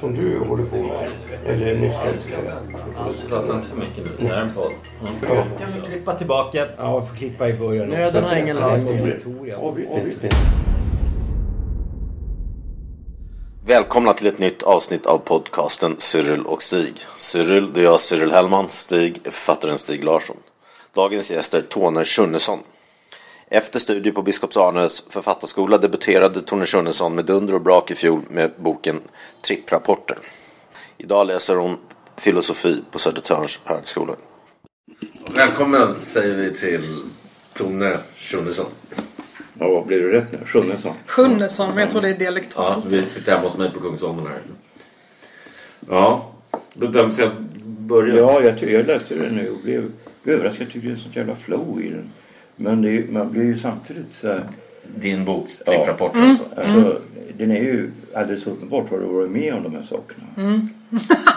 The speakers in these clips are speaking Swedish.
som du håller på med. Eller nyss älskade. Prata inte för mycket nu. Det här är en podd. Ja. Kan vi klippa tillbaka? Ja, jag får klippa i början. Nöden har ingen lag. Välkomna till ett nytt avsnitt av podcasten Cyril och Stig. Cyril, det är jag Cyril Hellman. Stig är författaren Stig Larsson. Dagens gäst är Tone Schunnesson. Efter studier på Biskops Arnes författarskola debuterade Tone Schunnesson med dunder och brak i fjol med boken Tripprapporter. Idag läser hon filosofi på Södertörns högskola. Välkommen säger vi till Tone Schunnesson. Ja, blev det rätt nu? Sjunnesson. Sjunnesson, men jag tror det är Ja, dialektalt. vi sitter hemma hos mig på Kungsholmen här. Ja, då vem ska börja? Ja, jag, jag läste den nu och blev överraskad. Jag tyckte det är sånt jävla flow i den. Men det, är- man blir ju samtidigt så här... Din bok, Ja. Tripprapporter alltså. Alltså, Den är ju alldeles uppenbart har du varit med om de här sakerna.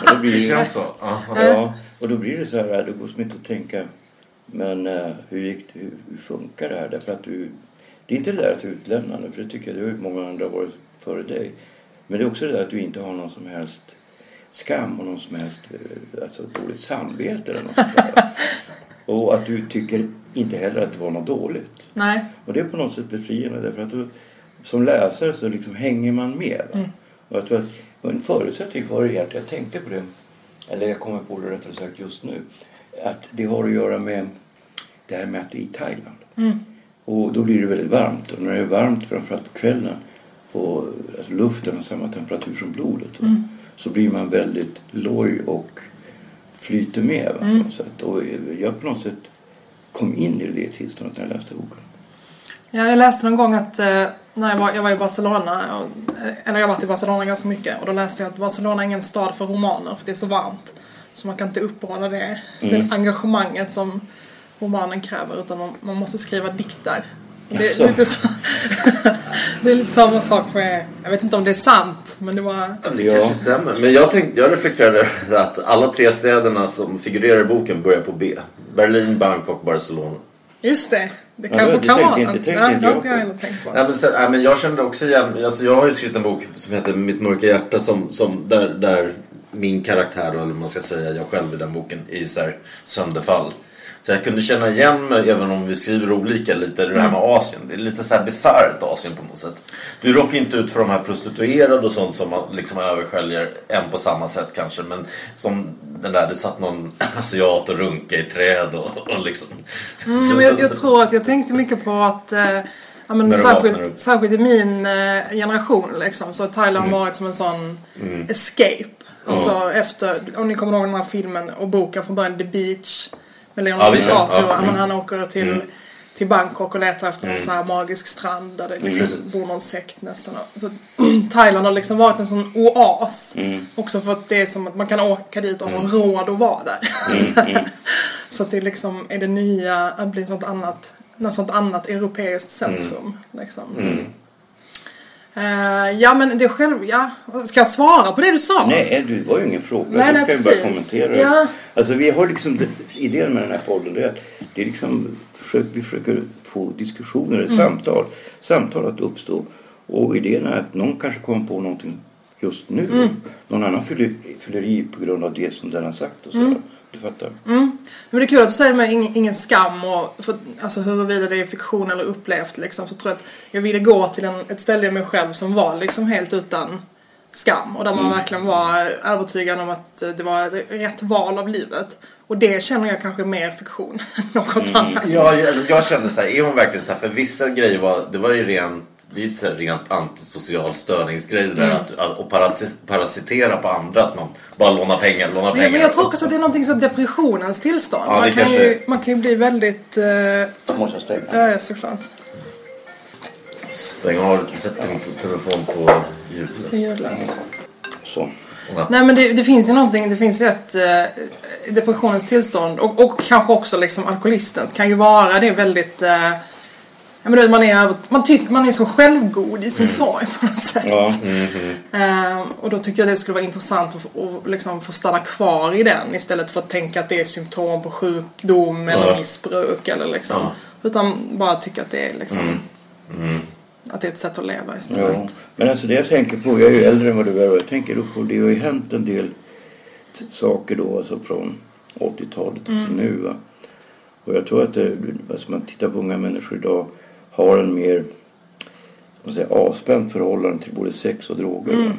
Och då blir Det känns så. Ja. och då blir det så här, det går som inte att tänka men eh, hur, gick det, hur, hur funkar det här? Därför att du, det är inte det där att du är utlämnande, för det tycker jag det har många andra varit före dig. Men det är också det där att du inte har någon som helst skam och någon som helst eh, alltså, dåligt samvete eller något sånt där. Och att du tycker inte heller att det var något dåligt. Nej. Och det är på något sätt befriande därför att du, som läsare så liksom hänger man med. Va? Och jag tror att en förutsättning för det jag tänkte på det, eller jag kommer på det rättare sagt just nu, att det har att göra med det här med att det är i Thailand. Och då blir det väldigt varmt och när det är varmt framförallt på kvällen på alltså luften har samma temperatur som blodet va? så blir man väldigt loj och flyter med va? på något sätt. Och jag på något sätt kom in i det tillståndet när jag läste boken. Ja, jag läste någon gång att eh, när jag var, jag var i Barcelona, och, eh, eller jag har varit i Barcelona ganska mycket och då läste jag att Barcelona är ingen stad för romaner för det är så varmt. Så man kan inte uppehålla det, Mm. det engagemanget som romanen kräver utan man, man måste skriva dikter. Det är, lite så, det är lite samma sak med, jag vet inte om det är sant men det var Det Ja. kanske stämmer. Men jag, tänkte, jag reflekterade att alla tre städerna som figurerar i boken börjar på B. Berlin, Bangkok, Barcelona. Just det, det Ja, kanske det kan vara inte- något. tänkte Nej, inte det har jag heller tänkt på. Nej, men, så, nej, men jag kände också igen, alltså jag har ju skrivit en bok som heter Mitt mörka hjärta som, som där, där min karaktär, eller man ska säga, jag själv i den boken, är så här sönderfall. Så jag kunde känna igen mig, även om vi skriver olika, lite det här med Asien. Det är lite så här bisarrt Asien på något sätt. Du råkar inte ut för de här prostituerade och sånt som man liksom översköljer en på samma sätt kanske. Men som den där, det satt någon asiat och runka i träd och, och liksom. Mm, jag, jag tror att jag tänkte mycket på att eh, ja, men vaknar särskilt, särskilt i min eh, generation liksom, så har Thailand Mm. varit som en sån escape. Alltså efter, om ni kommer ihåg den här filmen och boken från början The Beach med Ja, Leonardo visst, ja. DiCaprio. Ja, Ja, men mm. han åker till, till Bangkok och letar efter någon sån här magisk strand där det liksom precis. bor någon sekt nästan. Så Thailand har liksom varit en sån oas. Också för att det är som att man kan åka dit och ha råd att vara där. Så att det liksom är det nya, att bli sånt annat, något sånt annat europeiskt centrum. Liksom. Eh, ja men det själv, ja. Ska jag svara på det du sa? Nej, det var ju ingen fråga. Nej, du nej, kan ju bara kommentera. Ja. Alltså vi har liksom, idén med den här podden är att det är liksom, vi försöker få diskussioner, Mm. samtal, samtal att uppstå. Och idén är att någon kanske kommer på någonting just nu. Mm. Någon annan fyller, fyller i på grund av det som den har sagt och så. Mm. Du fattar? Men det är kul att du säger med ingen, ingen skam och för, alltså huruvida det är fiktion eller upplevt liksom. Så tror jag att jag ville gå till en, ett ställe i mig själv som var liksom helt utan skam. Och där man verkligen var övertygad om att det var ett rätt val av livet. Och det känner jag kanske mer fiktion än något annat. Ja, jag, jag kände så här, är hon verkligen så här, för vissa grejer var, det var ju rent, det är så här rent antisocial störningsgrej det där Mm. att, att och parasitera på andra, att man bara lånar pengar, lånar pengar. Men, men jag tror också att det är någonting som depressionens tillstånd. Ja, man, kan kanske- ju, man kan ju bli väldigt... Eh, Jag måste stänga. ja, såklart. Stäng av, sätt din telefon på ljudlös. Ljudlös. Så. Nej men det, det finns ju någonting, det finns ju ett eh, depressionens tillstånd och, och kanske också liksom alkoholistens kan ju vara det väldigt eh, men man, är, man tycker man är så självgod i sin sorg på något sätt. Ja. Ehm, och då tyckte jag det skulle vara intressant att, få- att liksom få stanna kvar i den istället för att tänka att det är symptom på sjukdom eller Ja. missbruk eller liksom. Ja. Utan bara tycka att det är liksom att det är ett sätt att leva istället. Ja, men alltså det jag tänker på, jag är ju äldre än vad du är och jag tänker då på, det har ju hänt en del saker då alltså från 80-talet till nu va. Och jag tror att det, alltså man tittar på unga människor idag har en mer säga, avspänt förhållande till både sex och droger. va.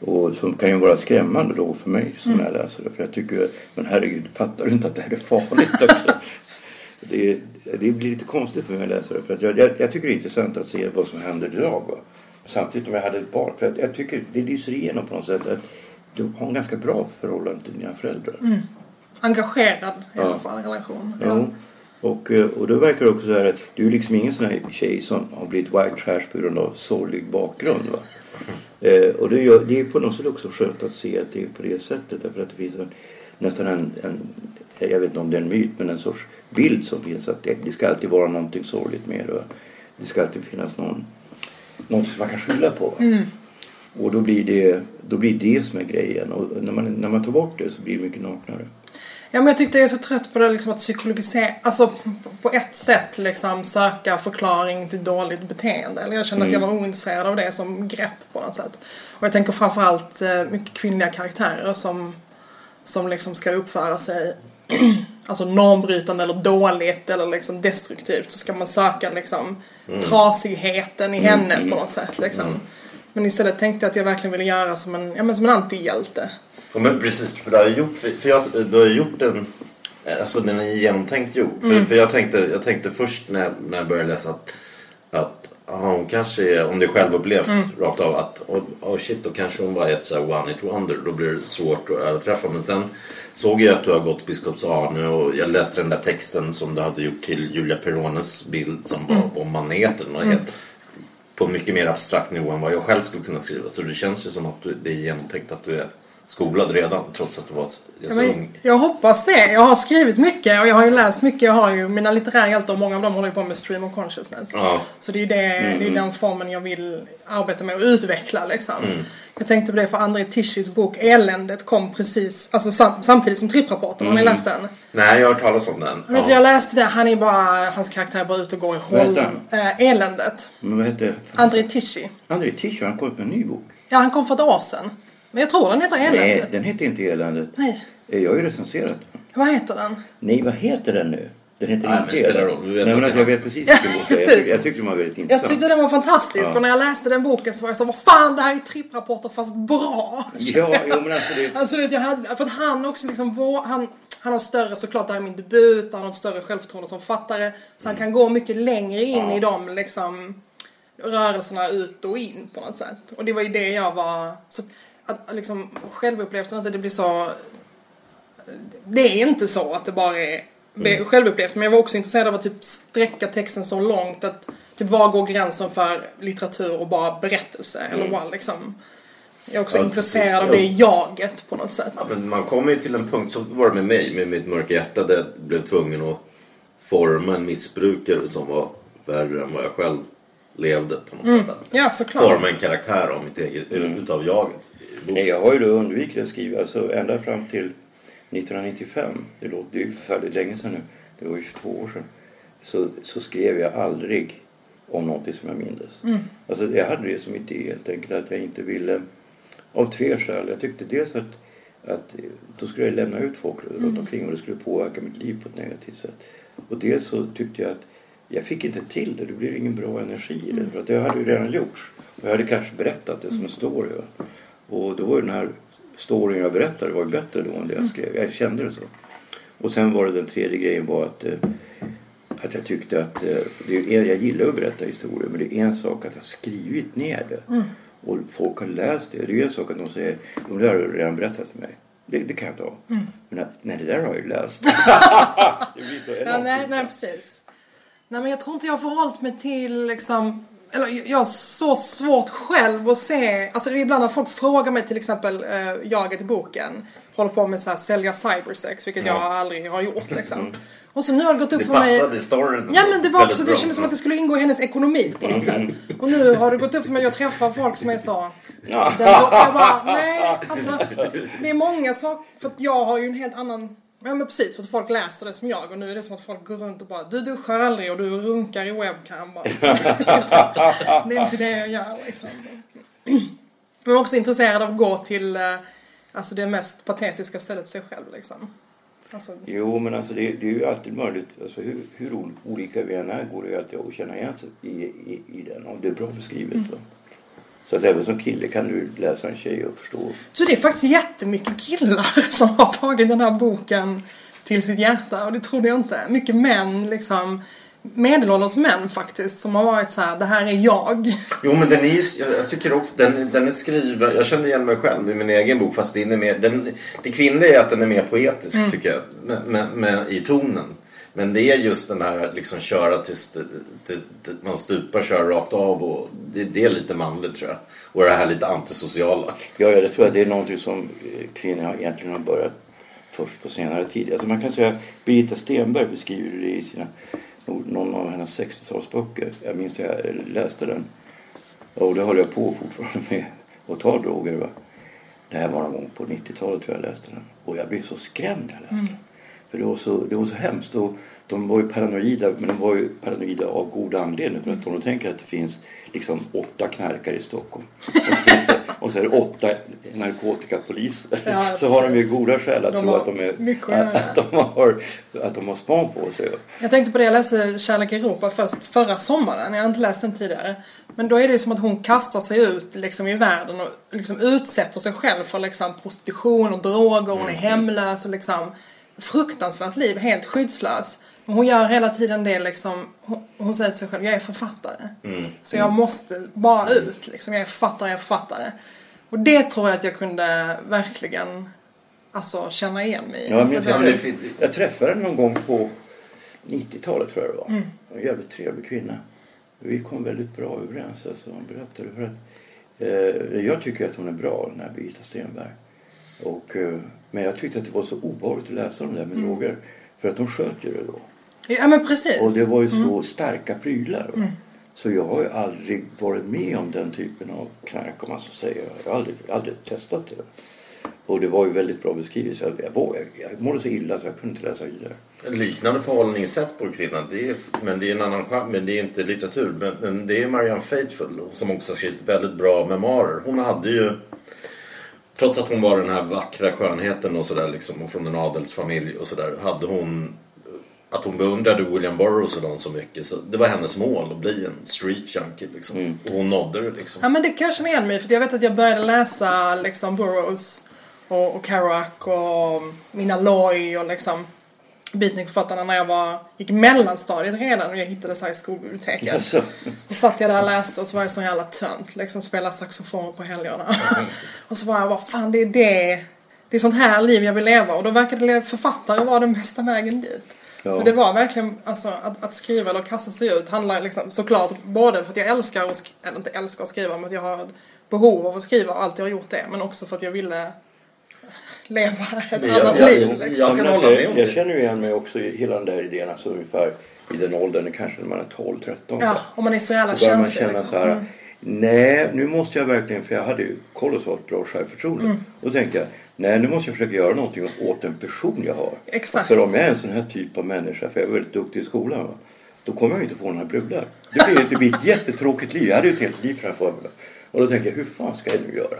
Och som kan ju vara skrämmande då för mig som jag läser det. För jag tycker, men herregud, fattar du inte att det här är farligt också? det, det blir lite konstigt för mig att läsa det. För att jag, jag, jag tycker det är intressant att se vad som händer idag. Va? Samtidigt om jag hade ett barn. För att jag tycker det lyser igenom på något sätt att du har en ganska bra förhållande till dina föräldrar. Engagerad i Ja. alla fall relation. Jo. Och, eh, och då verkar det också så här att du är liksom ingen sån här tjej som har blivit white trash på grund av sorglig bakgrund. Va? Eh, och det, gör, det är på något sätt också skönt att se att det är på det sättet. Därför att det finns en, nästan en, en, jag vet inte om det är en myt, men en sorts bild som finns att det, det ska alltid vara någonting sorgligt med det. va? Det ska alltid finnas någon, något som man kan skylla på. Va? Och då blir, det, då blir det som är grejen. Och när man, när man tar bort det så blir det mycket naknare. Ja men jag tyckte jag är så trött på det liksom att psykologisera, alltså på- ett sätt liksom söka förklaring till dåligt beteende. Eller jag kände att jag var ointresserad av det som grepp på något sätt. Och jag tänker framförallt eh, mycket kvinnliga karaktärer som, som liksom ska uppföra sig alltså normbrytande eller dåligt eller liksom destruktivt så ska man söka liksom trasigheten i henne på något sätt liksom. Men istället tänkte jag att jag verkligen ville göra som en, ja, men som en antihjälte. Ja, men precis, för du har gjort, för, jag, du har gjort en, alltså den är genomtänkt gjord. För, för jag, tänkte, jag tänkte först när, när jag började läsa att, att ja, hon kanske är, om det är självupplevt rakt av, att oh, oh shit då kanske hon var ett så här one hit wonder. Då blir det svårt att överträffa. Men sen såg jag att du har gått Biskops Arne och jag läste den där texten som du hade gjort till Julia Perones bild som var om maneten och helt på mycket mer abstrakt nivå än vad jag själv skulle kunna skriva. Så det känns ju som att det är genomtänkt att du är skolad redan trots att du var så Ja, men ung. jag hoppas det. Jag har skrivit mycket och jag har ju läst mycket. Jag har ju mina litterära hjältar och många av dem håller ju på med stream of consciousness. Ja. Så det är ju det, det är ju den formen jag vill arbeta med och utveckla liksom. Jag tänkte på det för André Tishis bok Eländet kom precis, alltså sam, samtidigt som tripprapporten. Har ni läst den? Nej, jag har hört talas om den. Jag, vet, jag läste det, han är bara, hans karaktär är bara ute och går i håll. Äh, Eländet. Men vad hette André Tishi. André Tischer, han kom ut med en ny bok. Ja, han kom för ett år sedan. Men jag tror den heter Nej, Eländet. den heter inte Eländet. Nej. Eh, Jag har ju recenserat den. Vad heter den? Nej, vad heter den nu? Den heter Nej, inte spelar Eländet. roll. Du vet Nej, men alltså, jag- jag vet precis vilken bok det är. Jag, tyck- jag tyckte den var väldigt Jag intressant. tyckte den var fantastisk Ja. och när jag läste den boken så var jag så vad fan det här är tripprapporter fast bra. Ja, jo men alltså det... Alltså det, jag hade, för att han också liksom, vå- han, han har större, såklart det här är min debut, han har ett större självförtroende som författare. Så han kan gå mycket längre in i de liksom rörelserna ut och in på något sätt. Och det var ju det jag var, så att liksom självupplevt att det blir så det är inte så att det bara är är självupplevt men jag var också intresserad av att typ sträcka texten så långt att typ var går gränsen för litteratur och bara berättelse eller vad liksom. Jag är också Ja, intresserad av det jaget på något sätt. Ja, men man kommer ju till en punkt, så var det med mig, med mitt mörka hjärta, där jag blev tvungen att forma en missbrukare som var värre än vad jag själv levde på något sätt. Att Ja, såklart. Forma en karaktär av mitt eget, utav jaget. Nej, jag har ju då undvikit att skriva alltså ända fram till 1995. Det låter ju förfärligt länge sedan nu. Det var ju 22 år sedan. Så, så skrev jag aldrig om någonting som jag mindes. Alltså jag hade det som idé helt enkelt att jag inte ville av tre skäl. Jag tyckte dels att, att då skulle jag lämna ut folk runt omkring och det skulle påverka mitt liv på ett negativt sätt. Och dels så tyckte jag att jag fick inte till det. Det blev ingen bra energi i det. För att det hade ju redan gjorts. Och jag hade kanske berättat det som en story. Och då var den här storyn jag berättade var ju bättre då än det jag skrev. Jag kände det så. Och sen var det den tredje grejen var att, eh, att jag tyckte att eh, det är, jag gillar att berätta historier men det är en sak att ha skrivit ner det. Och folk har läst det. Det är en sak att de säger "Jo, det har du redan berättat för mig. Det, det kan jag ta. Men att, nej, det där har jag ju läst. det blir så Ja, enormt nej, nej, pinsamt. precis. Nej, men jag tror inte jag har förhållit mig till liksom eller jag har så svårt själv att se, alltså ibland när folk frågar mig till exempel, eh, jaget i boken, håller på med så här sälja cybersex, vilket jag aldrig har gjort liksom. Och så nu har det gått upp Det för mig. passade i storyn. Ja men det var också, det kändes som att det skulle ingå i hennes ekonomi på något sätt. Och nu har det gått upp för mig att jag träffar folk som är så. Den, jag bara, nej, alltså. Det är många saker, för att jag har ju en helt annan Ja men precis, för att folk läser det som jag och nu är det som att folk går runt och bara Du duschar aldrig och du runkar i webcam bara. Det är inte det jag gör liksom. Men är också intresserad av att gå till eh, Alltså det mest patetiska stället sig själv liksom. Alltså, Jo, men alltså det, det är ju alltid möjligt. Alltså hur, hur olika vi än är går det ju alltid att känna igen sig i, i, i den. Om det är bra beskrivet. Så så att även som kille kan du läsa en tjej och förstå. Så det är faktiskt jättemycket killar som har tagit den här boken till sitt hjärta och det trodde jag inte. Mycket män liksom, medelålders män faktiskt som har varit så här, det här är jag. Jo men den är jag, jag tycker också, den, den är skriven, jag kände igen mig själv i min egen bok fast den är mer, den, det kvinnliga är att den är mer poetisk Mm. tycker jag, med, med, med, i tonen. Men det är just den här liksom köra tills det, det, man stupar, köra rakt av och det, det är lite manligt tror jag. Och det här lite antisociala. Ja, jag tror att det är någonting som kvinnor egentligen har börjat först på senare tid. Alltså man kan säga att Birgitta Stenberg beskriver det i sina, någon av hennes 60-talsböcker. Jag minns att jag läste den. Och det håller jag på fortfarande med att ta droger. Va? Det här var någon gång på 90-talet tror jag läste den. Och jag blev så skrämd när jag läste den. För det var så, det var så hemskt. Och de var ju paranoida, men de var ju paranoida av god anledning. För att om de tänker att det finns liksom åtta knarkare i Stockholm. Och så, är det åtta narkotikapoliser. Ja, så har de ju goda skäl att De tro har att de, är, att de har, att de har span på sig. Jag tänkte på det, jag läste Kärlek i Europa först förra sommaren. Jag har inte läst den tidigare. Men då är det som att hon kastar sig ut liksom, i världen och liksom, utsätter sig själv för liksom, prostitution och droger. Hon är hemlös och liksom fruktansvärt liv, helt skyddslös. Hon gör hela tiden det liksom, hon, hon säger till sig själv, jag är författare. Så jag måste bara ut liksom, jag är författare, jag är författare. Och det tror jag att jag kunde verkligen alltså, känna igen mig i. Ja, jag, alltså, jag, fin- jag träffade henne någon gång på 90-talet tror jag det var. En jävligt trevlig kvinna. Vi kom väldigt bra överens. Alltså, hon berättade för att, eh, jag tycker att hon är bra, den här Birgitta Stenberg. Och, eh, men jag tyckte att det var så obehagligt att läsa det där med droger. För att de sköt ju det då. Ja men precis. Och det var ju så starka prylar. Va? Så jag har ju aldrig varit med om den typen av knark om man så säger. Jag har aldrig, aldrig testat det. Och det var ju väldigt bra beskrivet. Så jag, jag, var, jag, jag mådde så illa så jag kunde inte läsa vidare. Liknande förhållningssätt på kvinnan. Det är, men det är en annan genre. Men det är inte litteratur. Men, men det är Marianne Faithfull som också har skrivit väldigt bra memoarer. Hon hade ju Trots att hon var den här vackra skönheten och sådär liksom och från en adelsfamilj och sådär hade hon att hon beundrade William Burroughs och dem så mycket. Så det var hennes mål att bli en street junkie liksom. Och hon nådde det liksom. Ja men det kan jag känna igen mig för jag vet att jag började läsa liksom Burroughs och, och Kerouac och Mina Loy och liksom beatnikförfattarna när jag var, gick mellanstadiet redan och jag hittade så här i skolbiblioteket. Och satt jag där och läste och så var jag sån jävla tönt. Liksom spela saxofon på helgerna. och så var jag bara, fan det är det. Det är sånt här liv jag vill leva. Och då verkade författare vara den bästa vägen dit. Ja. Så det var verkligen, alltså att, att skriva eller kasta sig ut handlar liksom såklart både för att jag älskar att skriva, eller inte älskar att skriva, men att jag har ett behov av att skriva och alltid har gjort det. Men också för att jag ville leva ett Ja, annat ja, liv. ja, Liksom. ja. men kan hålla med jag, om jag känner ju igen mig också i hela den där idén. Alltså ungefär i den åldern, kanske när man är 12-13. Ja, och man är så jävla så börjar man känslig. känna liksom. så här. Mm. Nej, nu måste jag verkligen, för jag hade ju kolossalt bra självförtroende. Mm. Och då tänkte jag, nej nu måste jag försöka göra någonting åt den person jag har. Exakt. För om jag är en sån här typ av människa, för jag är väldigt duktig i skolan. Va? Då kommer jag ju inte få några brudar. Det blir, det blir ett jättetråkigt liv. Jag hade ju ett helt liv framför mig. Och då tänkte jag, hur fan ska jag nu göra?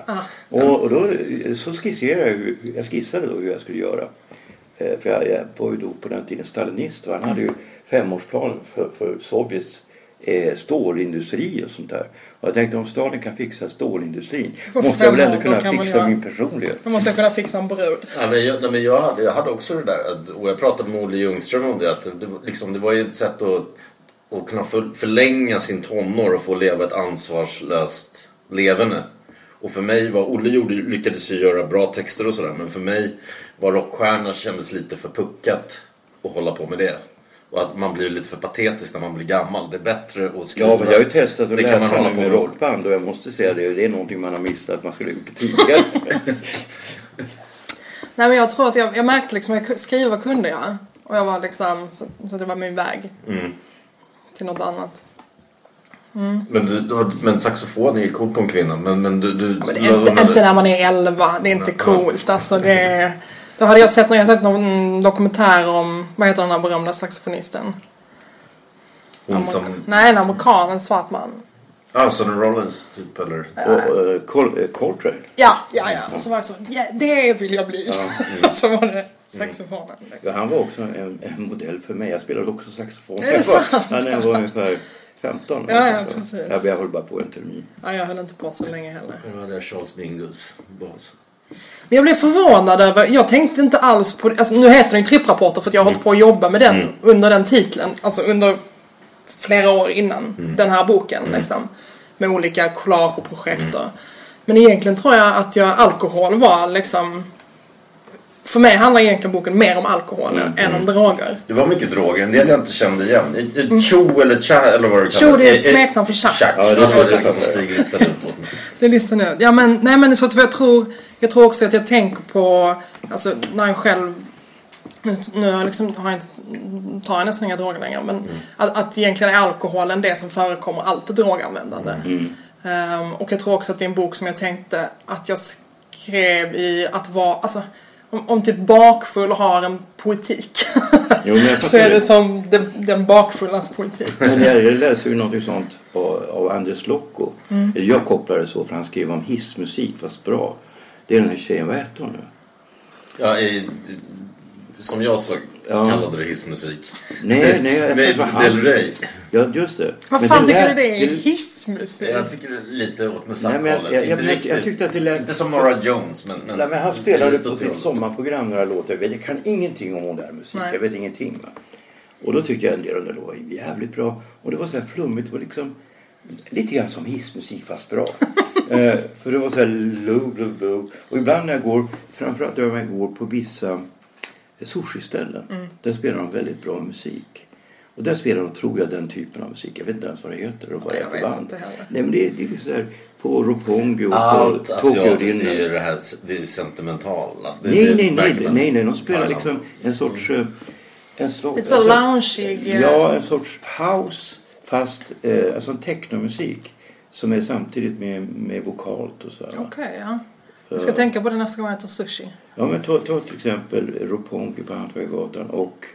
Och, och då så skisserade jag, hur, jag skissade då hur jag skulle göra. Eh, För jag, jag var ju då på den tiden stalinist och han hade ju femårsplanen för, för Sovjets eh, stålindustri och sånt där. Och jag tänkte om Stalin kan fixa stålindustrin På måste jag väl ändå kunna fixa jag- min personlighet. Då måste jag kunna fixa en brud. Ja, men jag, nej, men jag, hade, jag hade också det där. Och jag pratade med Olle Ljungström om det. Att det, var- liksom, det var ju ett sätt att, att kunna för, förlänga sin tonår och få leva ett ansvarslöst levande. Och för mig var, Olle gjorde, lyckades ju göra bra texter och sådär. Men för mig var rockstjärna kändes lite för puckat att hålla på med det. Och att man blir lite för patetisk när man blir gammal. Det är bättre att skriva. Ja, men jag har ju testat att Det kan man läsa hålla på med rockband och jag måste säga det, det är någonting man har missat. Man skulle ha gjort tidigare. Nej men jag tror att jag, jag märkte liksom att jag skriva kunde jag. Och jag var liksom, så, så det var min väg. Mm. Till något annat. Men, du, du, har- men saxofon är ju coolt på en kvinna. Men, men du... du Men det är inte, inte när man är 11, det är inte coolt. Alltså det är, då hade jag sett, när jag sett någon dokumentär om, vad heter den här berömda saxofonisten? Hon som... Nej, en amerikan, en svart man. Ah, Sonny Rollins typ eller? och uh, Col- eh, Coltrane. Ja, ja, ja. Och så var det så, ja, det vill jag bli. så var det saxofonen. Ja, Liksom. han var också en, en modell för mig. Jag spelade också saxofon. Är det sant? Ja, när jag var ungefär 15. Ja, ja, precis. Ja, jag höll bara på en termin. Ja, jag höll inte på så länge heller. Nu hade jag Charles Mingus bas. Men jag blev förvånad över, jag tänkte inte alls på alltså nu heter den ju tripprapporter för att jag har hållit på att jobba med den under den titeln. Alltså under flera år innan den här boken liksom. Med olika collage och projekt och. Men egentligen tror jag att jag, alkohol var liksom för mig handlar egentligen boken mer om alkohol än om droger. Det var mycket droger, en del jag inte kände igen. Cho eller cha eller vad det kallas. Cho, det är ett smeknamn för Chuck. Chuck, Ja, det var det som det. Stig listade ut åt mig. Det listar nu. Ja men, nej men så att jag tror, jag tror också att jag tänker på, alltså när jag själv, nu, nu har jag liksom, har jag inte, tar jag nästan inga droger längre, men att, att egentligen är alkoholen det som förekommer allt droganvändande. Ehm, och jag tror också att det är en bok som jag tänkte att jag skrev i att vara, alltså om, om typ bakfull har en politik. Jo, så är det det. som den, den bakfullas politik. Men jag, läser ju något sånt av, av Andres Lokko. Eller Jag kopplar det så för han skriver om hissmusik fast bra. Det är den här tjejen, vad hette hon nu? Ja, i, som jag så Ja. kallade det hissmusik. Nej, nej, jag tror det var Med han. Del Rey. Ja, just det. Vad Men fan det tycker du det är? det- Hissmusik? Jag tycker det är lite åt Nej, musakhållet. men jag, jag, jag, jag, tyckte att det lät... Inte som Nora Jones, men... men Nej, men han spelade på sitt sommarprogram några låtar. Jag kan ingenting om modern musik. Nej. Jag vet ingenting. Va? Och då tyckte jag en del av det var jävligt bra. Och det var så här flummigt. Det var liksom lite grann som hissmusik fast bra. eh, för det var så här low, low, low. Och ibland när jag går, framförallt när jag går på vissa sushi-ställen. Där spelar de väldigt bra musik. Och där spelar de, tror jag, den typen av musik. Jag vet inte ens vad det heter och vad det är för band. Nej men det är, det är liksom där på Roppongi och Allt på Tokyo asiatiskt är ju det här det är sentimentala. Det, Nej, det nej, nej, nej, nej. De spelar liksom en sorts... eh, En sorts Lite så loungeig. eh, Ja, en sorts house fast eh, alltså en technomusik. Som är samtidigt med, med vokalt och så. Okej, ja. Jag ska tänka på det nästa gång jag äter sushi. Ja, men ta, ta till exempel Roppongi på Hantverkargatan och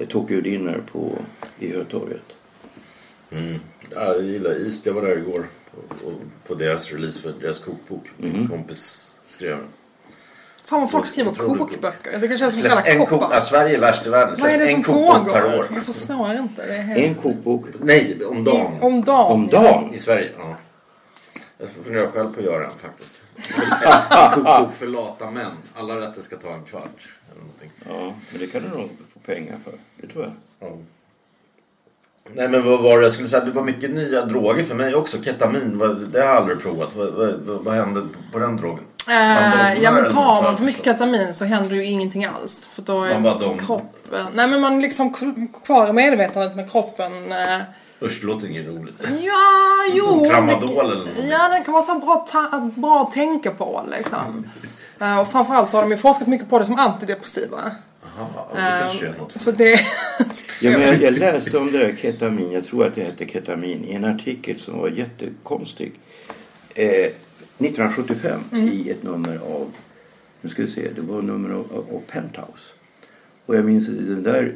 eh, Tokyo Dinner på, i Hötorget. Mm. Ja, jag gillar East. Jag var där igår. På, och- på deras release för deras kokbok. Min kompis skrev den. Fan vad folk skriver kokböcker. Jag tycker det känns som så Släpps jävla en kok, ja. Sverige är värst i världen. Vad är det en som kokbok per år. pågår? Jag förstår inte. Det är helt... En kokbok. Nej, om dagen. Om dagen. Om dagen. I Sverige, ja. Jag funderar själv på att göra en faktiskt. Kokbok för lata män. Alla rätter ska ta en kvart. Eller någonting. Ja, men det kan du nog få pengar för. Det tror jag. Ja. Nej men vad var det jag skulle säga? Det var mycket nya droger för mig också. Ketamin, det har jag aldrig provat. Vad, vad, vad, vad hände på den drogen? Eh, domnar ja men tar man för mycket ketamin så händer ju ingenting alls. För då är Man bara dom- kroppen... Nej men man liksom kvar i medvetandet med kroppen. eh, Usch, det låter inget roligt. Ja, jo. Som tramadol det- eller någonting. Ja, den kan vara så bra, ta- bra att tänka på liksom. Eh, och framförallt så har de ju forskat mycket på det som antidepressiva. Jaha, det något. så det... Ja, men jag, jag läste om det där ketamin, jag tror att det hette ketamin, i en artikel som var jättekonstig. Eh, 1975 i ett nummer av, nu ska vi se, det var nummer av, av, av Penthouse. Och jag minns att den där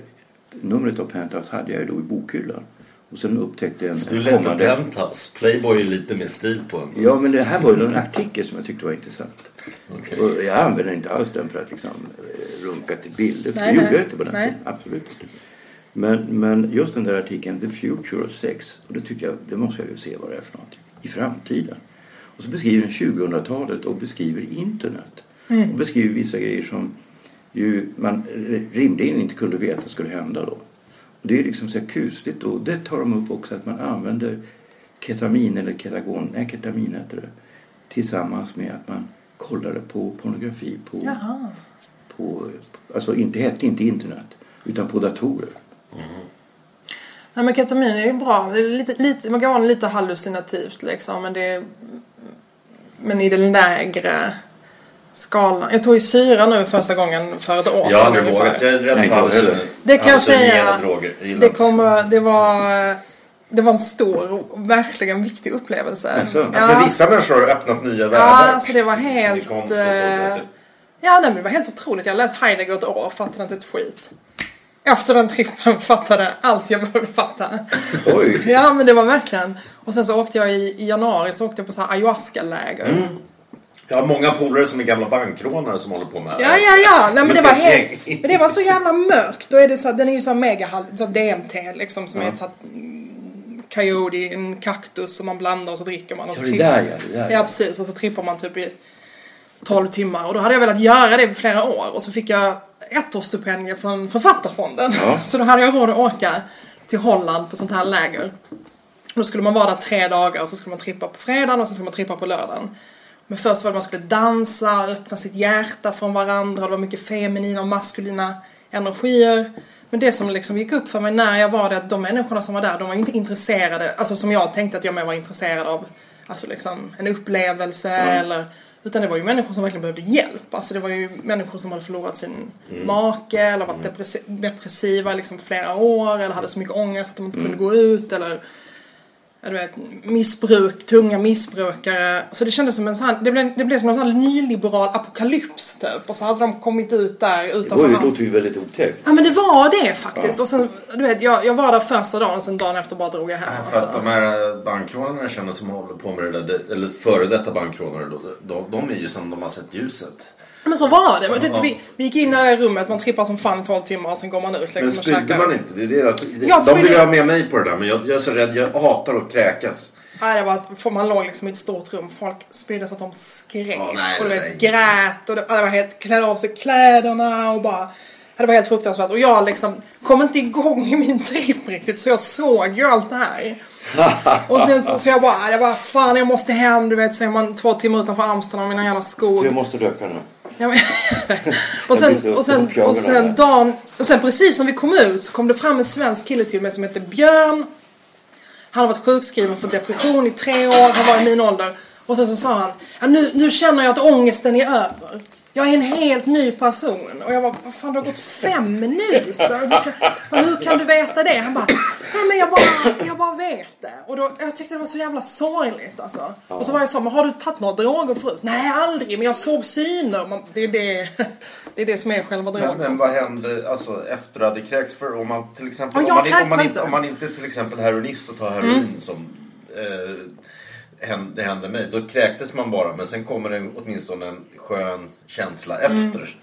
numret av Penthouse hade jag då i bokhyllan. Och sen upptäckte jag en Du lät kommande- Penthouse. Playboy är lite mer stil på en. Ja, men det här var ju en artikel som jag tyckte var intressant. Okej. Och jag använde inte alls den för att liksom eh, runka till bilder. För Nej, det gjorde nej. jag inte på den Nej. tiden. Absolut inte. Men, men just den där artikeln, The Future of Sex. Och det tyckte jag, det måste jag ju se vad det är för någonting. I framtiden. Och så beskriver den 2000-talet och beskriver internet. Och beskriver vissa grejer som ju man rimligen inte kunde veta skulle hända då. Och det är liksom så här kusligt och det tar de upp också att man använder ketamin eller ketagon, nej ketamin heter det, tillsammans med att man kollade på pornografi på, Jaha. på alltså inte hette inte internet utan på datorer. Nej men ketamin är ju bra. Det är lite, lite, man kan ha lite hallucinativt liksom. Men det är, Men i den lägre skalan. Jag tog ju syra nu första gången för ett år Jag har aldrig ungefär. vågat. Jag är rädd för jag hallucin- Det kan jag säga. Jag Det, kommer, det, var, det var en stor och verkligen viktig upplevelse. Jaså? Ja, För vissa människor har öppnat nya världar. Ja, alltså det var helt... konst och sånt, eh, typ. Ja, nej, men det var helt otroligt. Jag läste Heidegger ett år och fattade inte ett skit. Efter den trippen fattade allt jag behövde fatta. Oj. Ja, men det var verkligen. Och sen så åkte jag i, i januari så åkte jag på så här ayahuasca-läger. Mm. Jag har många polare som är gamla bankrånare som håller på med Ja, ja, ja. Nej, men det var helt... Men det var så jävla mörkt. Då är det så här, den är ju så här mega så här DMT liksom som är ett så här mm, coyote, en kaktus som man blandar och så dricker man. Och så Ja, det trippar- där, ja, det där, ja. Ja, precis. Och så trippar man typ i 12 timmar. Och då hade jag velat göra det i flera år. Och så fick jag ettårsstipendium från Författarfonden. Så då hade jag råd att åka till Holland på sånt här läger. Då skulle man vara där tre dagar och så skulle man trippa på fredagen och så skulle man trippa på lördagen. Men först var det man skulle dansa, öppna sitt hjärta från varandra. Det var mycket feminina och maskulina energier. Men det som liksom gick upp för mig när jag var det att de människorna som var där, de var ju inte intresserade, alltså som jag tänkte att jag mer var intresserad av, alltså liksom en upplevelse eller utan det var ju människor som verkligen behövde hjälp. Alltså det var ju människor som hade förlorat sin make eller varit depressi- depressiva liksom flera år eller hade så mycket ångest att de inte kunde gå ut eller du vet, missbruk, tunga missbrukare. Så det kändes som en sån det blev, det blev som en sån nyliberal apokalyps typ. Och så hade de kommit ut där Det utanför var ju, hamn. låter ju väldigt otäckt. Ja men det var det faktiskt. Och sen, du vet, jag, jag var där första dagen och sen dagen efter bara drog jag hem. För att Alltså. de här bankrånarna jag känner som håller på med det där, det- eller före detta bankrånare, då, de, de är ju som de har sett ljuset. Men så var det. Men, du vet, vi, vi gick in i det här rummet, man trippar som fan i 12 timmar och sen går man ut liksom Men och spydde käkar. man inte? Det är det jag, det, Jag de vill spydde- ha med mig på det där men jag, jag är så rädd. Jag hatar att kräkas. Nej, det var, för man låg liksom i ett stort rum. Folk spydde så att de skrek. Ja, nej, och du vet, nej. grät och det, det var helt, klädde av sig kläderna och bara... ja, Det var helt fruktansvärt. Och jag liksom kom inte igång i min tripp riktigt så jag såg ju allt det här. och sen så, så jag bara, jag bara, fan jag måste hem. Du vet, så är man två timmar utanför Amsterdam i någon jävla skog. Så jag måste röka nu. Ja, och, sen, och, sen, och sen dagen, och sen precis när vi kom ut så kom det fram en svensk kille till mig som heter Björn. Han har varit sjukskriven för depression i tre år, han var i min ålder. Och sen så sa han, ja, nu, nu känner jag att ångesten är över. Jag är en helt ny person. Och jag bara, vad fan det har gått fem minuter. Du kan, hur kan du veta det? Han bara, nej men jag bara, jag bara vet det. Och då, jag tyckte det var så jävla sorgligt alltså. Och så var jag så, men har du tagit några droger förut? Nej aldrig, men jag såg syner. Man, det, är det, det är det som är själva drogen. Men, men vad hände alltså, efter du hade kräkts? För om man till exempel, Ja, om, man, om, man kräks inte, inte. om man inte till exempel heroinist och tar heroin som eh, det hände mig. Då kräktes man bara men sen kommer det åtminstone en skön känsla efter.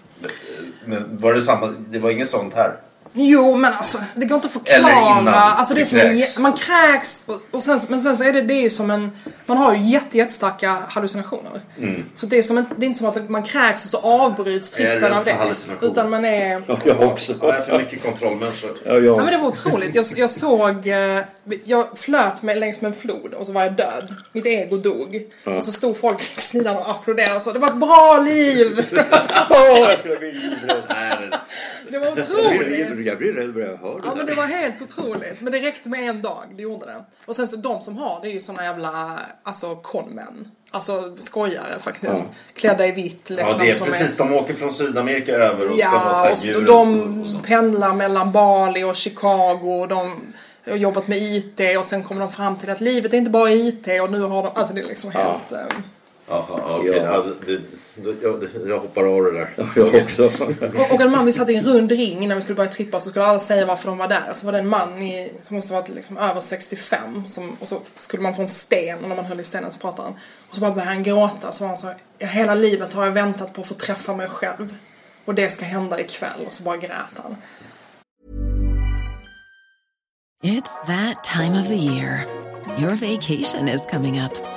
Men var det samma? Det var inget sånt här? Jo men alltså det går inte att Eller förklara. innan alltså, det är du som en, man kräks och, och sen, men sen så är det, det är som en, man har ju jätte, jättestarka hallucinationer. Mm. Så det är, som en, det är inte som att man kräks och så avbryts trippen av det. Utan man är Ja, jag också. Ja, jag är för mycket kontrollmänniska. Ja, Ja jag. men det var otroligt. Jag, jag såg, eh, jag flöt mig längs med en flod och så var jag död. Mitt ego dog. Och så stod folk vid sidan och applåderade och sa det var ett bra liv. Det- var otroligt. jag blir rädd bara jag hör Ja det men där. det var helt otroligt. Men det räckte med en dag, det gjorde det. Och sen så de som har det är ju såna jävla, alltså conmän. Alltså skojare faktiskt. Klädda i vitt liksom. Ja, det är som precis. De åker från Sydamerika över och ska ha så Ja, här och så, djur de och, och sånt. pendlar mellan Bali och Chicago. Och de har jobbat med IT och sen kommer de fram till att livet är inte bara IT och nu har de, alltså det är liksom helt... eh, Jaha, okej. Ja. Det, jag, jag hoppar av det där. Jag också. Och, och en man, vi satt i en rund ring innan vi skulle börja trippa så skulle alla säga varför de var där. Så var det en man i, som måste ha varit liksom över 65 som, och så skulle man få en sten och när man höll i stenen så pratade han. Och så bara började han gråta så var han så här, "Ja, hela livet har jag väntat på att få träffa mig själv. Och det ska hända ikväll och så bara grät han. It's that time of the year. Your vacation is coming up.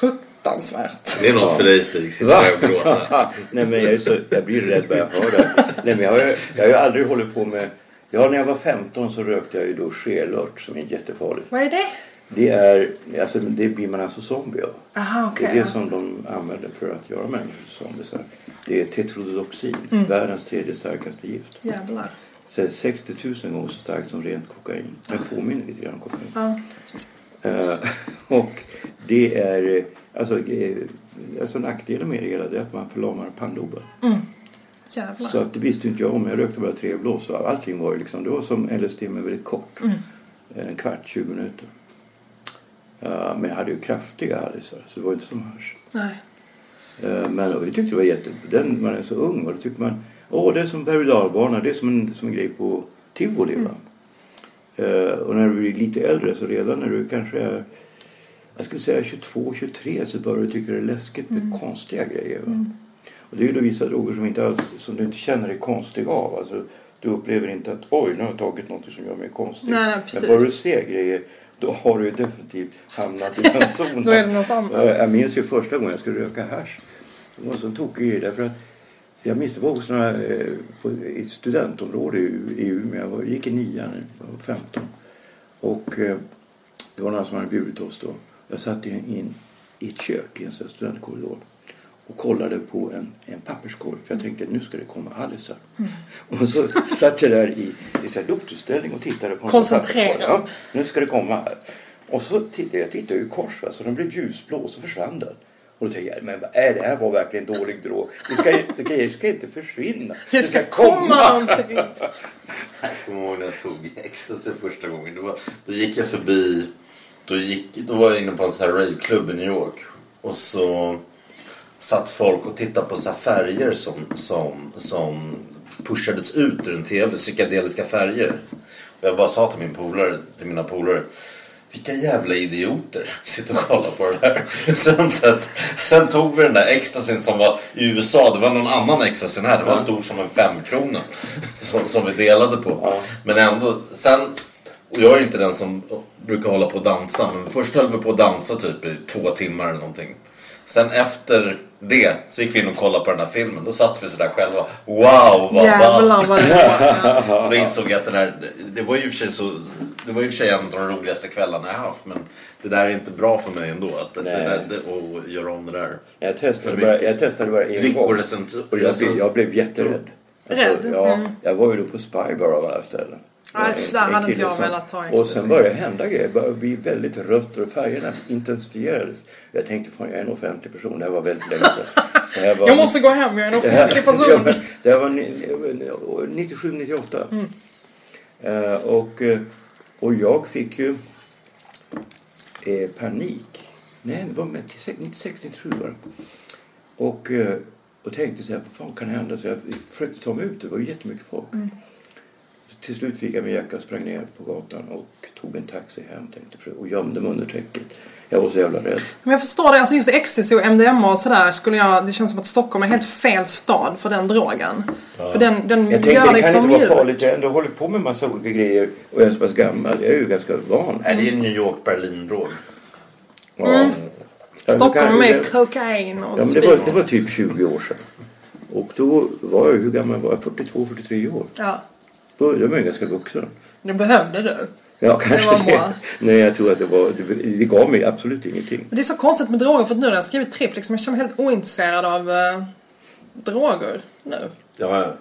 Fruktansvärt. Det är något för dig Stig, där och. Nej men jag, är så, jag blir rädd bara jag hör det. Nej men jag har, jag har ju aldrig hållit på med... Ja, när jag var 15 så rökte jag ju då skelört som är jättefarligt. Vad är det? Det är, alltså det blir man alltså zombie av. Aha, Det okej. är det som de använder för att göra människor till zombiesar. Det är tetrodotoxin, Mm. världens tredje starkaste gift. Jävlar. Så det är 60 000 gånger så starkt som rent kokain. Men påminner lite grann om kokain. Ja. Eh, och det är, alltså, eh, alltså nackdelen med det hela är att man förlamar pannloben. Jävlar. Så att det visste inte jag om. Jag rökte bara tre blås. Så allting var ju liksom, det var som LSD men väldigt kort. En kvart, 20 minuter. Ja, men jag hade ju kraftiga hallisar så det var inte som hörs. Nej. Eh, Men vi tyckte det var jätte... Den, man är så ung och då tycker man åh det är som berg och dalbana. Det är som en, som en grej på tivoli. Va? Eh, och när du blir lite äldre så redan när du kanske är jag skulle säga 22, 23 så börjar du tycka det är läskigt med konstiga grejer. Va? Och det är ju då vissa droger som, inte alls, som du inte känner dig konstig av. Alltså, du upplever inte att oj, nu har jag tagit något som gör mig konstig. Nej, nej, Men bara du ser grejer då har du definitivt hamnat i den zonen. Då är det något annat. Ja, Jag minns ju första gången jag skulle röka hasch. Det var en sån tokig grej därför att jag minns det var hos några, eh, på, i ett studentområde i, Umeå. Jag gick i nian, jag var 15. Och eh, det var några som hade bjudit oss då. Jag satt in, i ett kök i en studentkorridor och kollade på en, en papperskorg. För jag tänkte nu ska det komma Alice. Och så satt jag där i, i så här lotusställning och tittade på en Koncentrerad. Ja, nu ska det komma här. Och så tittade jag tittade ju kors va, så den blev ljusblå och så försvann den. Och då tänkte jag, men vad är det här var verkligen dålig drog. Det ska, det ska inte försvinna. Det ska komma någonting. Jag kommer ihåg när jag tog ecstasy första gången. Det var, då gick jag förbi, då, gick, då var jag inne på en sån här raveklubb i New York. Och så satt folk och tittade på så här färger som, som, som pushades ut ur en tv, psykedeliska färger. Och jag bara sa till min polare, till mina polare vilka jävla idioter sitter och kollar på det här. Sen, så att, sen tog vi den där extasin som var i USA. Det var någon annan extasin här. Det var stor som en femkrona. Som, som vi delade på. Men ändå. Sen, och jag är ju inte den som brukar hålla på och dansa. Men först höll vi på att dansa typ i två timmar eller någonting. Sen efter det så gick vi in och kollade på den här filmen. Då satt vi sådär själva. Wow vad Jävlar ballt. vad det var. Och då insåg jag att den här, det, det var ju i och för sig så det var ju i och för sig en av de roligaste kvällarna jag haft men det där är inte bra för mig ändå att, det, det det, att göra om det där. Jag testade, bara, jag testade bara en gång. Lyckorecent- Och jag blev, jag blev jätterädd. Rädd? ja, Mm. Jag var ju då på Spybar av alla ställen. Ja, en hade inte jag som- velat ta Och sen började det hända grejer. Det började bli väldigt rött och färgerna intensifierades. Jag tänkte, fan jag är en offentlig person. Det här var väldigt länge sedan. Det här var- Jag måste gå hem, jag är en det här, offentlig person. men det här var ni- 97, 98. Mm. Eh, och, eh, och jag fick ju eh, panik. Nej, det var 96, 97 var. Och, eh, och tänkte så här, vad fan kan hända? Så jag försökte ta mig ut. Det var ju jättemycket folk. Mm. Till slut fick jag min jacka och sprang ner på gatan och tog en taxi hem tänkte, för- och gömde mig under täcket. Jag var så jävla rädd. Men jag förstår det, alltså just ecstasy och MDMA och sådär skulle jag, det känns som att Stockholm är helt fel stad för den drogen. För den, den Jag gör tänkte det dig kan inte vara mjuk. farligt. Jag har ändå hållit på med massa olika grejer och jag är så pass gammal. Jag är ju ganska van. Är det är New York-Berlin-drog? Ja. Mm. Ja, Stockholm med det- kokain och Ja, men det, var, det var typ 20 år sedan. Och då var jag, hur gammal var jag? 42, 43 år. Ja, Då, var jag ganska vuxen. det behövde du. Ja, kanske det. Nej, jag tror att det var, det, det gav mig absolut ingenting. Men det är så konstigt med droger för att nu när jag skrivit tripp liksom, jag känner mig helt ointresserad av eh, droger nu. Ja,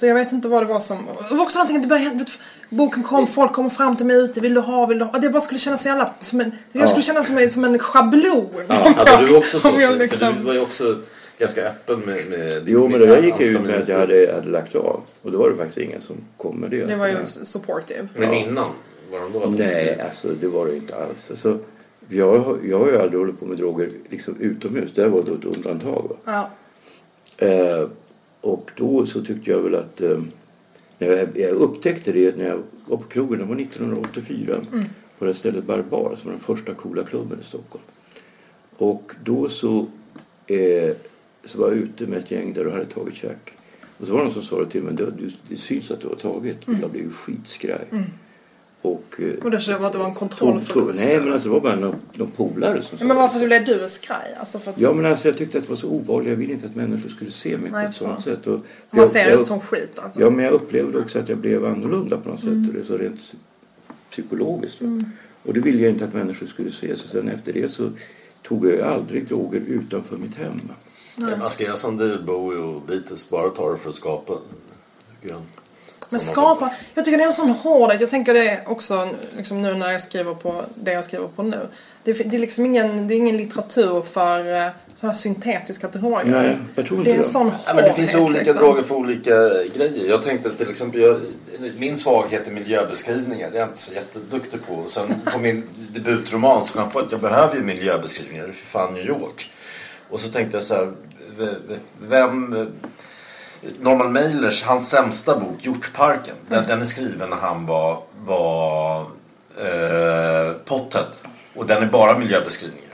Så jag vet inte vad det var som... Det var också någonting att det började hända. Boken kom, folk kommer fram till mig ute. Vill du ha, vill du ha? Det bara skulle kännas så jävla som en... Jag skulle känna som en, som en schablon. om hade du också så? jag För liksom... du var ju också ganska öppen med... med Jo, men det där gick jag ut med att jag hade, hade lagt av. Och då var det faktiskt ingen som kom med det. Det var ju supportive. Men innan? Var de då? Nej, alltså det var det inte alls. Alltså, jag, har- jag har ju aldrig hållit på med droger liksom utomhus. Det var då ett undantag. Va? Ja. Eh, och då så tyckte jag väl att eh, när jag, jag upptäckte det när jag var på krogen, det var 1984 på det stället Barbar som var den första coola klubben i Stockholm. Och då så, eh, så var jag ute med ett gäng där och hade tagit käk. Och så var det någon som sa det till mig, det, det syns att du har tagit. Jag blev skitskraj. Och, eh, Och det som att det var en kontrollförlust. Nej men alltså det var bara någon, någon polare som sa Men det. varför blev du skraj? Alltså för att Ja men alltså jag tyckte att det var så obehagligt. Jag ville inte att människor skulle se mig Nej, på ett så. sätt. Och man jag- ser ut som skit alltså. Ja men jag upplevde också att jag blev annorlunda på något sätt. Och det är så rent psy- psykologiskt. va. Och det ville jag inte att människor skulle se. Så sen efter det så tog jag aldrig droger utanför mitt hem. Man ska göra som Bowie och Beatles. Bara ta det för att skapa. jag. Men skapa, jag tycker det är en sån hårdhet. Jag tänker det också liksom nu när jag skriver på det jag skriver på nu. Det, är- det är liksom ingen, det är ingen litteratur för uh, sådana syntetiska droger. Nej, jag tror inte det är en sån Ja, hårdhet men det finns olika liksom. droger för olika grejer. Jag tänkte till exempel, jag, min svaghet är miljöbeskrivningar. Det är jag inte så jätteduktig på. Sen på min debutroman så kom jag på att jag behöver ju miljöbeskrivningar. Det är för fan New York. Och så tänkte jag så här, vem... Norman Mailers, hans sämsta bok, Hjortparken. Den, den är skriven när han var, var eh, pothead. Och den är bara miljöbeskrivningar.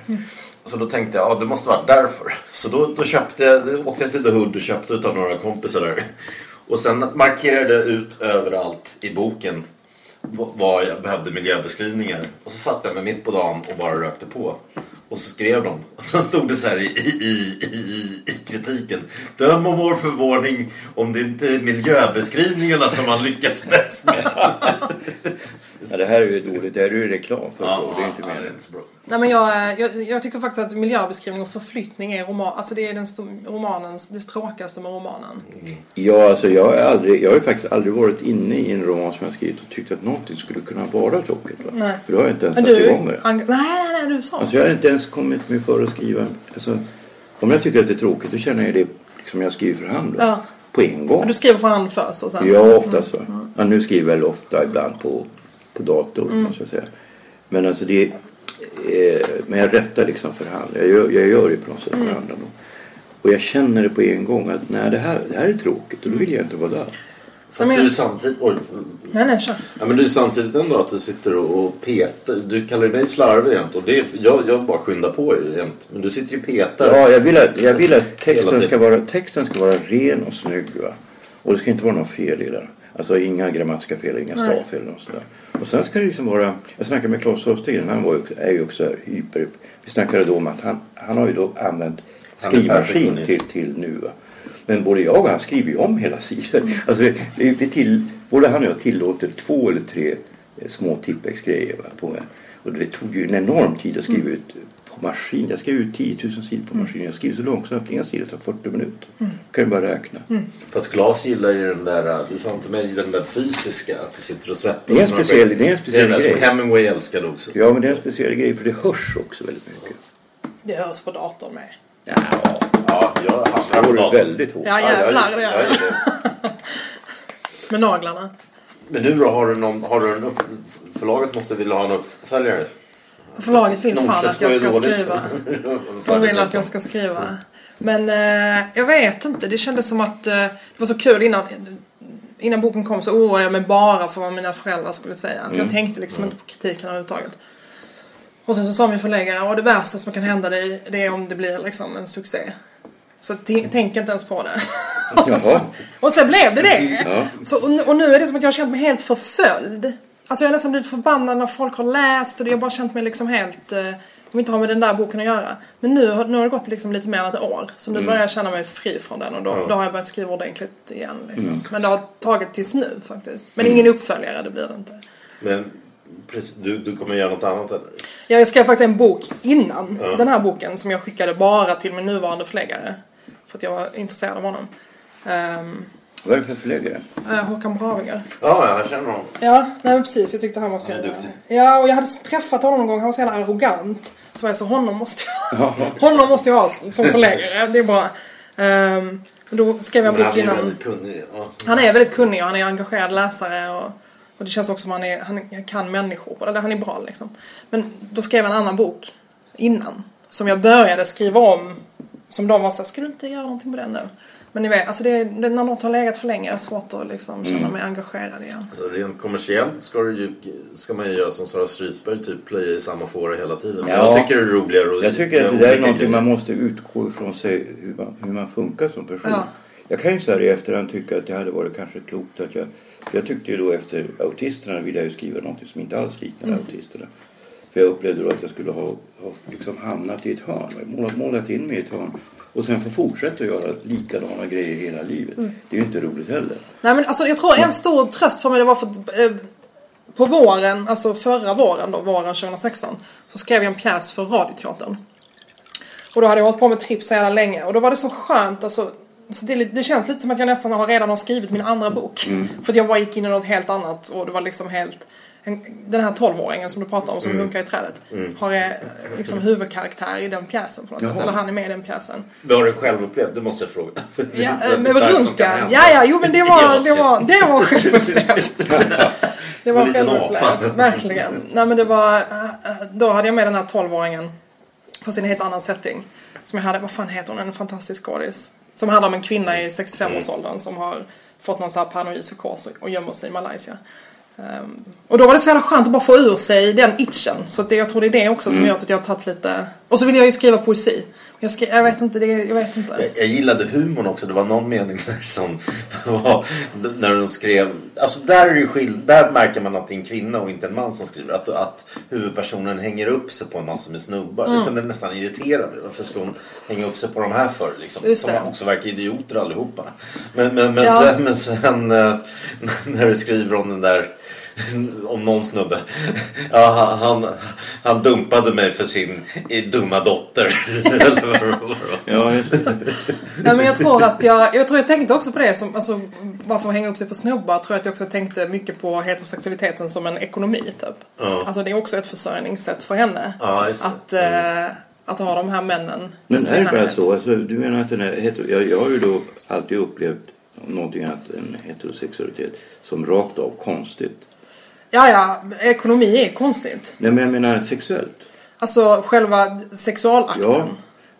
Så då tänkte jag, ja det måste vara därför. Så då, då köpte jag, åkte jag till The Hood och köpte utav några kompisar där. Och sen markerade jag ut överallt i boken v- vad jag behövde miljöbeskrivningar. Och så satt jag mig mitt på dagen och bara rökte på. Och så skrev de. Och så stod det så här i, i, i, i, i kritiken. Döm om vår förvåning om det inte är miljöbeskrivningarna som man lyckas bäst med. Ja, det här är ju dåligt. Det här är ju reklam för Ja. Det är inte ja, det är meningen. inte så bra. Nej, men jag, jag, jag tycker faktiskt att miljöbeskrivning och förflyttning är roman, alltså det är den romanens, det tråkigaste med romanen. Ja, alltså jag har, aldrig, jag har ju faktiskt aldrig varit inne i en roman som jag skrivit och tyckt att någonting skulle kunna vara tråkigt. Va? Nej. För då har jag inte ens satt du, igång med det. ang- nej, nej, nej, du sa. Alltså jag har inte ens kommit mig för att skriva. Alltså, om jag tycker att det är tråkigt då känner jag det liksom jag skriver för hand. va? Ja. På en gång. Du skriver för hand först och sen. Ja, ofta så. Ja, nu skriver jag väl ofta ibland på, på dator måste jag säga. Men alltså det eh, Men jag rättar liksom för hand. Jag gör, jag gör det på något sätt för hand. ändå. Och jag känner det på en gång att nej, det här, det här är tråkigt och då vill jag inte vara där. Fast men- du är samtidigt... Oj, Nej, nej, kör. Ja, men du är samtidigt ändå att du sitter och, och petar. Du kallar mig slarvig jämt. Och det är, jag, jag bara skyndar på jämt. Men du sitter ju och petar. Ja, jag vill att, jag vill att texten, ska vara, texten ska vara ren och snygg. Va? Och det ska inte vara något fel i den. Alltså inga grammatiska fel, inga stavfel och sådär. Och sen ska det liksom vara... Jag snackade med Claes Östergren, han var ju, är ju också hyper... Vi snackade då om att han, han har ju då använt skrivmaskin till, till nu. Va? Men både jag och han skriver ju om hela sidor. Alltså, det, det till, både han och jag tillåter två eller tre eh, små Tippex-grejer. Och det tog ju en enorm tid att skriva ut på maskin. Jag skrev ut 10 000 sidor på maskin. Jag skriver så långsamt. En sida tar 40 minuter. kan du bara räkna. Fast Glas gillar ju den där, du sa inte mig, den där fysiska. Att du sitter och svettas. Det är en speciell- det är en speciell Det är den grej. som Hemingway älskade också. Ja, men det är en speciell grej för det hörs också väldigt mycket. Det hörs på datorn med. Ja, Ja, jag det hamnar väldigt hårt. Ja, jävlar det gör det. Med naglarna. Men nu då, har du någon, har du en upp, förlaget måste vilja ha en uppföljare. Förlaget vill fan att jag ska skriva. De vill att jag ska skriva. Men eh, jag vet inte. Det kändes som att eh, det var så kul innan. Innan boken kom så oroade jag mig bara för vad mina föräldrar skulle säga. Så jag tänkte liksom inte på kritiken överhuvudtaget. Och sen så sa min förläggare, och det värsta som kan hända dig det är om det blir liksom en succé. Så t- tänk inte ens på det. och, så, och sen blev det det. Ja. Så, och, nu- och nu är det som att jag har känt mig helt förföljd. Alltså jag har nästan blivit förbannad när folk har läst och jag har bara känt mig liksom helt... Eh, om inte har med den där boken att göra. Men nu, har- nu har det gått liksom lite mer än ett år. Så nu börjar jag känna mig fri från den och då, då har jag börjat skriva ordentligt igen. Liksom. Men det har tagit tills nu faktiskt. Men ingen uppföljare, det blir det inte. Men precis, du, du kommer göra något annat eller? Jag skrev faktiskt en bok innan den här boken som jag skickade bara till min nuvarande förläggare. För att jag var intresserad av honom. Um, Vad är det för förläggare? Håkan Bravinger. Ja, jag känner honom. Ja, nej men precis. Jag tyckte han var så jävla... Ja, och jag hade träffat honom någon gång. Han var så jävla arrogant. Så var jag så, honom måste jag, honom måste jag ha som förläggare. Det är bra. Um, då skrev jag en bok han är innan. väldigt kunnig. Ja. Han är väldigt kunnig och han är engagerad läsare och, Och det känns också som han, är, han kan människor, eller han är bra liksom. Men då skrev jag en annan bok innan. Som jag började skriva om. Som de var såhär, ska du inte göra någonting med den nu? Men ni vet, alltså det, det, när något har legat för länge är det svårt att liksom känna mig engagerad igen. Alltså, rent kommersiellt ska, du ju, ska man ju göra som Sara Strisberg, typ plöja i samma fåra hela tiden. Ja. Jag tycker det är roligare att Jag tycker att det där är någonting grejer. man måste utgå ifrån sig hur man, hur man funkar som person. Ja. Jag kan ju så här i efterhand tycka att det hade varit kanske klokt att jag... Jag tyckte ju då efter autisterna ville jag ju skriva någonting som inte alls liknade autisterna. För jag upplevde då att jag skulle ha, ha liksom hamnat i ett hörn. Målat, målat in mig i ett hörn. Och sen få fortsätta göra likadana grejer hela livet. Det är ju inte roligt heller. Nej men alltså jag tror en stor tröst för mig det var för att eh, på våren, alltså förra våren då, våren 2016, så skrev jag en pjäs för Radioteatern. Och då hade jag hållit på med Tripp så jävla länge och då var det så skönt alltså så det, det känns lite som att jag nästan har redan har skrivit min andra bok. För att jag bara gick in i något helt annat och det var liksom helt en, den här 12-åringen som du pratar om som hunkar i trädet har eh, liksom huvudkaraktär i den pjäsen på något sätt. Jaha. Eller han är med i den pjäsen. Men har du själv upplevt? Det måste jag fråga. Ja, eh, med runka. Ja, ja, jo men det var, det var, det var självupplevt. Det var självupplevt, verkligen. Nej men det var, eh, då hade jag med den här 12-åringen. Fast i en helt annan setting. Som jag hade, vad fan heter hon, en fantastisk skådis. Som handlar om en kvinna i 65-årsåldern som har fått någon sån här paranoid psykos och gömmer sig i Malaysia. Ehm, och då var det så jävla skönt att bara få ur sig den itchen. Så det, jag tror det är det också som gör att jag har tagit lite... Och så vill jag ju skriva poesi. Jag, skri, jag vet inte, det, jag vet inte. Jag, jag gillade humorn också. Det var någon mening där som var när de skrev. Alltså där är det ju skild, Där märker man att det är en kvinna och inte en man som skriver. Att, att huvudpersonen hänger upp sig på en massa med snubbar. Mm. Jag kunde nästan irritera mig. Varför ska hon hänga upp sig på de här för? Liksom? Som det. också verkar idioter allihopa. Men, men, men, Ja. sen, men sen eh, när du skriver om den där om någon snubbe. Ja, han, han, dumpade mig för sin dumma dotter. Ja. Nej men jag tror att jag, jag tror jag tänkte också på det som, alltså varför hänga upp sig på snubbar tror jag att jag också tänkte mycket på heterosexualiteten som en ekonomi typ. Ja. Alltså det är också ett försörjningssätt för henne. Ja. Att, eh, att ha de här männen Men är det bara så? Alltså, du menar att den är hetero... jag, jag har ju då alltid upplevt någonting annat än heterosexualitet som rakt av konstigt. Ja ja, ekonomi är konstigt. Nej men jag menar sexuellt. Alltså själva sexualakten. Ja.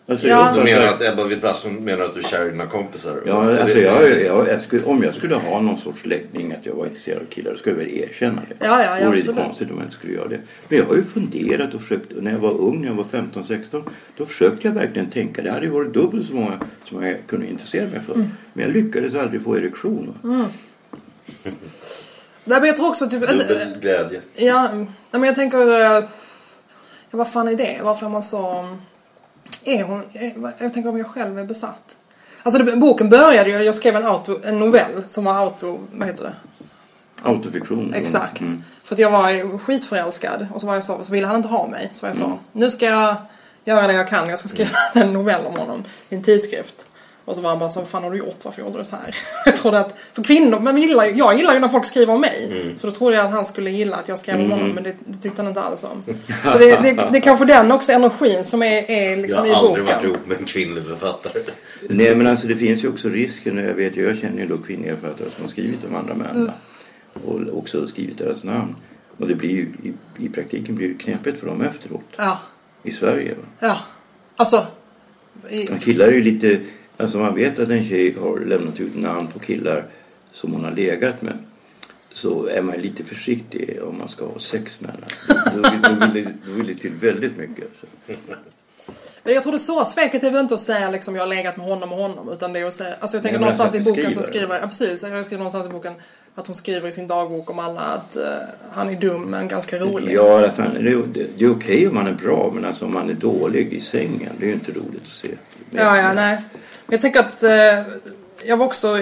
Alltså, Ja. jag, Du menar att Ebba Witt-Bratt menar att du är kär i dina kompisar? Ja, alltså jag, jag, jag skulle, om jag skulle ha någon sorts läggning att jag var intresserad av killar, då skulle jag väl erkänna det. Ja, ja, ja, det vore konstigt om jag inte skulle göra det. Men jag har ju funderat och försökt, när jag var ung, när jag var 15-16, då försökte jag verkligen tänka. Det hade ju varit dubbelt så många som jag kunde intressera mig för. Mm. Men jag lyckades aldrig få erektion. va? Nej men jag tror också typ... Dubbel glädje. Ja, nej, men jag tänker... eh, Ja, vad fan är det? Varför är man så... Är hon... är- Jag tänker om jag själv är besatt. Alltså det, boken började ju, jag skrev en, auto, en novell som var auto... Vad heter det? Autofiktion. Exakt. Mm. För att jag var ju skitförälskad och så var jag så, så ville han inte ha mig. Så var jag så, nu ska jag göra det jag kan. Jag ska skriva en novell om honom i en tidskrift. Och så var han bara så, vad fan har du gjort? Varför gjorde du så här? Jag trodde att, för kvinnor, men gillar, jag gillar ju när folk skriver om mig. Så då trodde jag att han skulle gilla att jag skrev om honom, men det, det tyckte han inte alls om. Så det, det, det är kanske den också energin som är, är Jag liksom har i aldrig varit boken. ihop med en kvinnlig författare. Nej men alltså det finns ju också risken, jag vet ju, jag känner ju då kvinnliga författare som har skrivit om andra män. va? Och också skrivit deras namn. Och det blir ju, i, i praktiken blir det knepigt för dem efteråt. Ja, I Sverige. Va? ja. Alltså, i, Killar är ju lite, alltså man vet att en tjej har lämnat ut namn på killar som hon har legat med. Så är man lite försiktig om man ska ha sex med henne. Då vill, då vill, det, till väldigt mycket. Alltså. Men jag tror det stora sveket är väl inte att säga liksom jag har legat med honom och honom utan det är att säga, alltså jag tänker Nej, någonstans i att boken så det. skriver, ja precis, jag skriver någonstans i boken att hon skriver i sin dagbok om alla att eh, han är dum men ganska rolig. Ja, det, är- det, det är okej om man är bra men alltså om man är dålig i sängen, det är ju inte roligt att se. Ja, ja, nej. Men jag tänker att eh, jag var också,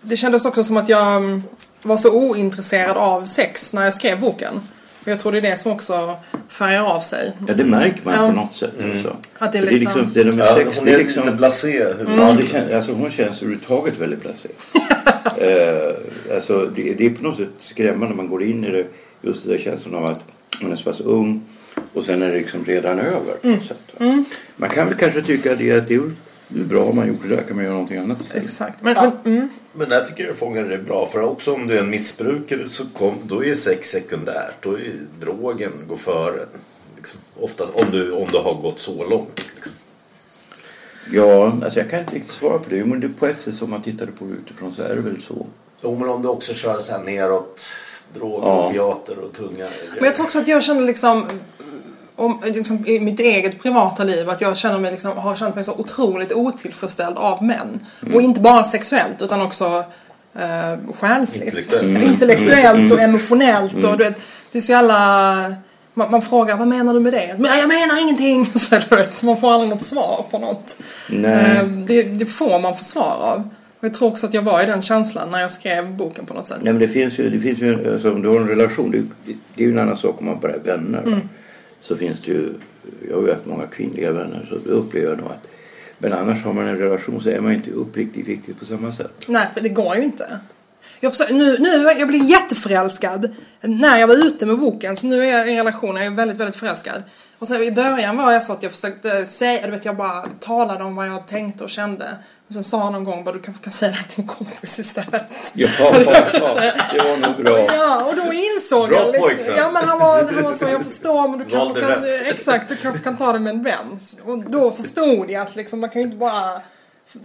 det kändes också som att jag mm, var så ointresserad av sex när jag skrev boken. Och jag tror det är det som också färgar av sig. Ja, det märker man Ja. på något sätt. Alltså. Att det är För liksom- det är med Ja, sex, hon det är är liksom... lite blasé. huvud- Ja, det känns, alltså hon känns överhuvudtaget väldigt blasé. eh, alltså det, det är på något sätt skrämmande när man går in i det. Just den där känslan av att man är så pass ung och sen är det liksom redan över. På något sätt, va? Man kan väl kanske tycka det att det är, Det är bra om man gjort det där kan man göra någonting annat. Exakt. Men, men, mm, Men där tycker jag fångar det bra. För också om du är en missbrukare så kom, då är sex sekundärt. Då är drogen går före. Liksom. Oftast om du, om du har gått så långt. Liksom. Ja, alltså jag kan inte riktigt svara på det. Men det är på ett sätt som man tittade på utifrån så är det väl så. Jo, men om du också kör så här neråt. Droger, Ja. opiater och tunga men jag tror också att jag känner liksom om, liksom, i mitt eget privata liv att jag känner mig liksom, har känt mig så otroligt otillfredsställd av män. Och inte bara sexuellt utan också eh, själsligt. Intellektuellt. Mm. Intellektuellt och emotionellt. Och, du vet, det är så jävla... Man, man frågar vad menar du med det? Men jag menar ingenting! Så vet, man får aldrig något svar på något. Eh, det, det får man få svar av. Och jag tror också att jag var i den känslan när jag skrev boken på något sätt. Nej men det finns ju, det finns ju alltså, om du har en relation, det, det, det är ju en annan sak om man bara är vänner. Mm. Så finns det ju, jag har ju haft många kvinnliga vänner så då upplever jag nog att men annars har man en relation så är man inte uppriktig riktigt på samma sätt. Nej, det går ju inte. Jag, försöker, nu, nu, jag blir jätteförälskad när jag var ute med boken. Så nu är jag i en relation, jag är väldigt, väldigt förälskad. Och så i början var jag så att jag försökte säga, du vet jag bara talade om vad jag tänkte och kände. Och sen sa han någon gång bara du kanske kan säga det här till en kompis istället. Ja, ja, ja, det var nog bra. Ja, och då insåg Bra jag liksom. Ja men han var, han var så, jag förstår men du kanske kan, rätt. exakt, du kanske kan ta det med en vän. Och då förstod jag att liksom, man kan ju inte bara,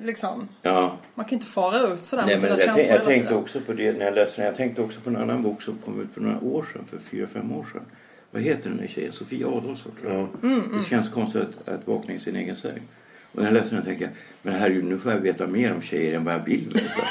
liksom, Ja. man kan inte fara ut sådär Nej, med men sina jag, känslor jag hela tänkte också på det när jag läste den. Jag tänkte också på en annan bok som kom ut för några år sedan, för fyra, fem år sedan. Vad heter den där tjejen? Sofia Adolfsson tror jag. Mm, Det känns konstigt att, att vakna i sin egen säng. Och när jag läste den tänkte jag, men herregud nu får jag veta mer om tjejer än vad jag vill veta.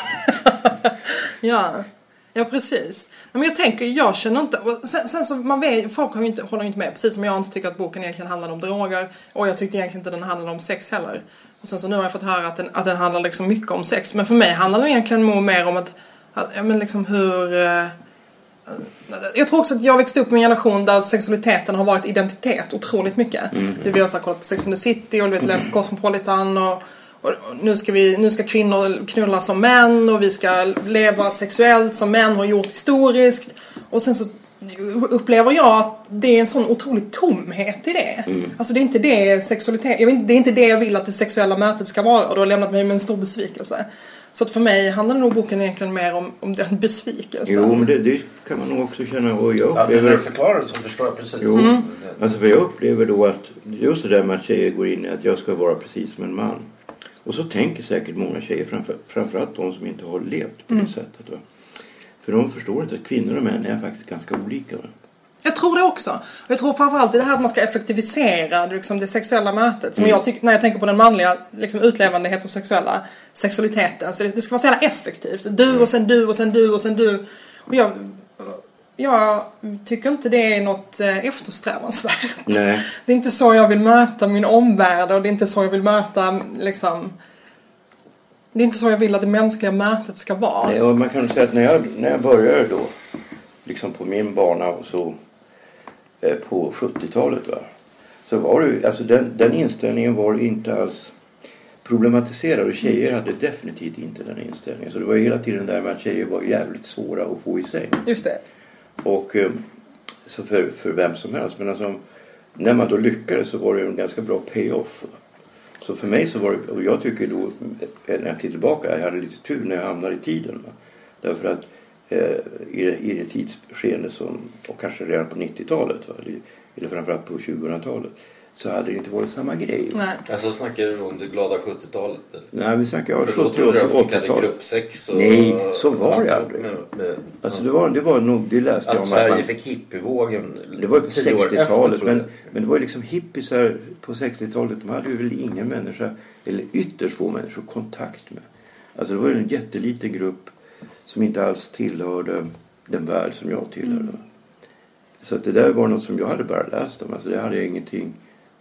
Ja, ja precis. Men jag tänker, jag känner inte, sen, sen så man vet, folk har ju inte, håller ju inte med. Precis som jag inte tycker att boken egentligen handlar om droger. Och jag tyckte egentligen inte den handlade om sex heller. Och sen så nu har jag fått höra att den, att den handlar liksom mycket om sex. Men för mig handlar den egentligen mer om att, att ja men liksom hur eh, jag tror också att jag växte upp i en generation där sexualiteten har varit identitet otroligt mycket. Vi har så här kollat på Sex and the City och du vet, läst Cosmopolitan och, och nu, ska vi, nu ska kvinnor knulla som män och vi ska leva sexuellt som män har gjort historiskt. Och sen så upplever jag att det är en sån otrolig tomhet i det. Alltså det är inte det sexualitet, jag vet, inte- det är inte det jag vill att det sexuella mötet ska vara och det har lämnat mig med en stor besvikelse. Så att för mig handlar nog boken egentligen mer om, om den besvikelsen. Jo, men det, det kan man nog också känna. Och jag Ja, när upplever... du förklarar det så förstår jag precis. Jo, alltså för jag upplever då att just det där med att tjejer går in i att jag ska vara precis som en man. Och så tänker säkert många tjejer, framför, framförallt de som inte har levt på det sättet. Va? För de förstår inte att kvinnor och män är faktiskt ganska olika. Va? Jag tror det också. Och jag tror framförallt det här att man ska effektivisera liksom, det sexuella mötet. Som jag tycker, när jag tänker på den manliga liksom, utlevande heterosexuella sexualiteten. Så det, det ska vara så jävla effektivt. Du och sen du och sen du och sen du. Och jag, jag tycker inte det är något eh, eftersträvansvärt. Nej. Det är inte så jag vill möta min omvärld och det är inte så jag vill möta liksom det är inte så jag vill att det mänskliga mötet ska vara. Nej, och man kan säga att när jag, när jag började då, liksom på min bana och så på 70-talet va. Så var det alltså den, den inställningen var inte alls problematiserad och tjejer hade definitivt inte den inställningen. Så det var hela tiden där med att tjejer var jävligt svåra att få i säng. Just det. Och eh, så för, för vem som helst. Men alltså, när man då lyckades så var det en ganska bra payoff. Så för mig så var det, och jag tycker då, eh, när jag tittar tillbaka, jag hade lite tur när jag hamnade i tiden. Va? Därför att eh, i, det, i det tidsskeende som, och kanske redan på 90-talet, va? eller, eller framförallt på 2000-talet, så hade det inte varit samma grej. Nej. Alltså snackar du om det glada 70-talet? eller? Nej, vi snackar ja, För då 70 trodde jag att 80 hade gruppsex och... Nej, så var det aldrig. Med, med, Alltså det var, det var nog, det läste jag att om. Sverige man- fick hippievågen Det var ju på tio år efter, 60-talet. tror jag. Men, men det var ju liksom hippisar på 60-talet. De hade ju väl ingen människa, eller ytterst få människor, kontakt med. Alltså det var ju en jätteliten grupp som inte alls tillhörde den värld som jag tillhörde. Så att det där var något som jag hade bara läst om. Alltså det hade jag ingenting